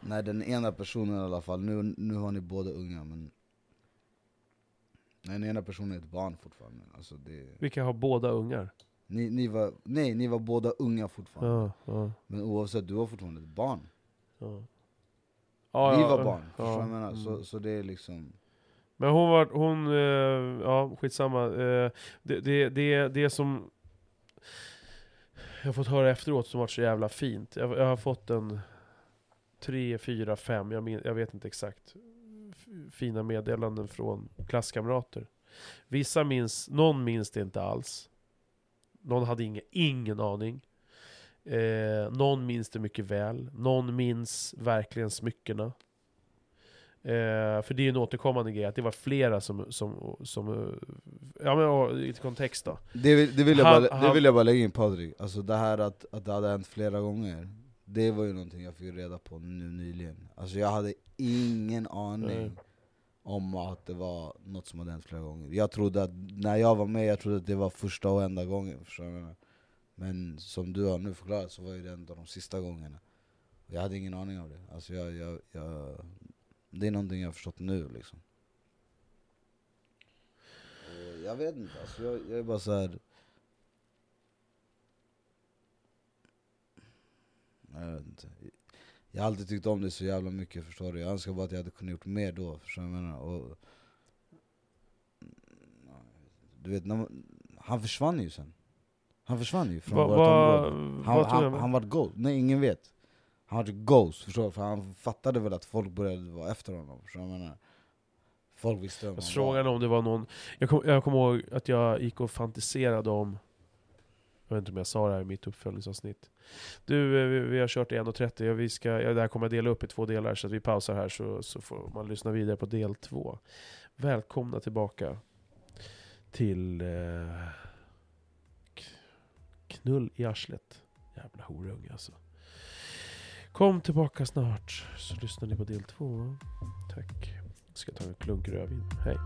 när den ena personen i alla fall, nu, nu har ni båda unga men när den ena personen är ett barn fortfarande. Alltså det, Vilka har båda ungar? ni, ni var, nej, ni var båda unga fortfarande. Ja, ja, Men oavsett, du var fortfarande ett barn. ja. Ja, Vi ja, var barn, ja, förstår du vad jag menar? mm. Så, så det är liksom... Men hon var, hon, uh, ja skitsamma. Uh, det, det, det, det som jag har fått höra efteråt som varit så jävla fint. Jag, jag har fått en tre, fyra, fem, jag, min, jag vet inte exakt. Fina meddelanden från klasskamrater. Vissa minns, någon minns det inte alls. Någon hade ingen, ingen aning. Eh, någon minns det mycket väl. Någon minns verkligen smyckena. Eh, för det är ju en återkommande grej, att det var flera som, som, som ja men och, lite kontext då. Det vill, det vill, jag, Han- bara, det vill jag bara lägga in Patrik, alltså det här att, att det hade hänt flera gånger Det var ju någonting jag fick reda på nu nyligen Alltså jag hade ingen aning Nej. om att det var något som hade hänt flera gånger Jag trodde att, när jag var med, jag trodde att det var första och enda gången förstår du? Men som du har nu förklarat så var det en av de sista gångerna. Jag hade ingen aning om det. Alltså jag, jag, jag, det är någonting jag har förstått nu liksom. Och jag vet inte, alltså jag, jag är bara så här. Jag vet inte. Jag har alltid tyckt om det så jävla mycket, förstår du? Jag önskar bara att jag hade kunnat gjort mer då, förstår du vad jag menar? Och, du vet, man, han försvann ju sen. Han försvann ju från Va- vårt va- område. Han, han, han- han var ghost, nej ingen vet. Han var ghost, förstår du? För han fattade väl att folk började vara efter honom, förstår du vad jag menar? Folk visste vem frågan var. om det var någon... Jag kommer jag kom ihåg att jag gick och fantiserade om... Jag vet inte om jag sa det här i mitt uppföljningsavsnitt. Du, eh, vi, vi har kört i 1.30 och vi ska... Ja, det här kommer jag dela upp i två delar, så att vi pausar här så, så får man lyssna vidare på del två. Välkomna tillbaka till... Eh, knull i arslet. Jävla horunge alltså. Kom tillbaka snart, så lyssnar ni på del två. Tack. Jag ska ta en klunk rödvin. Hej.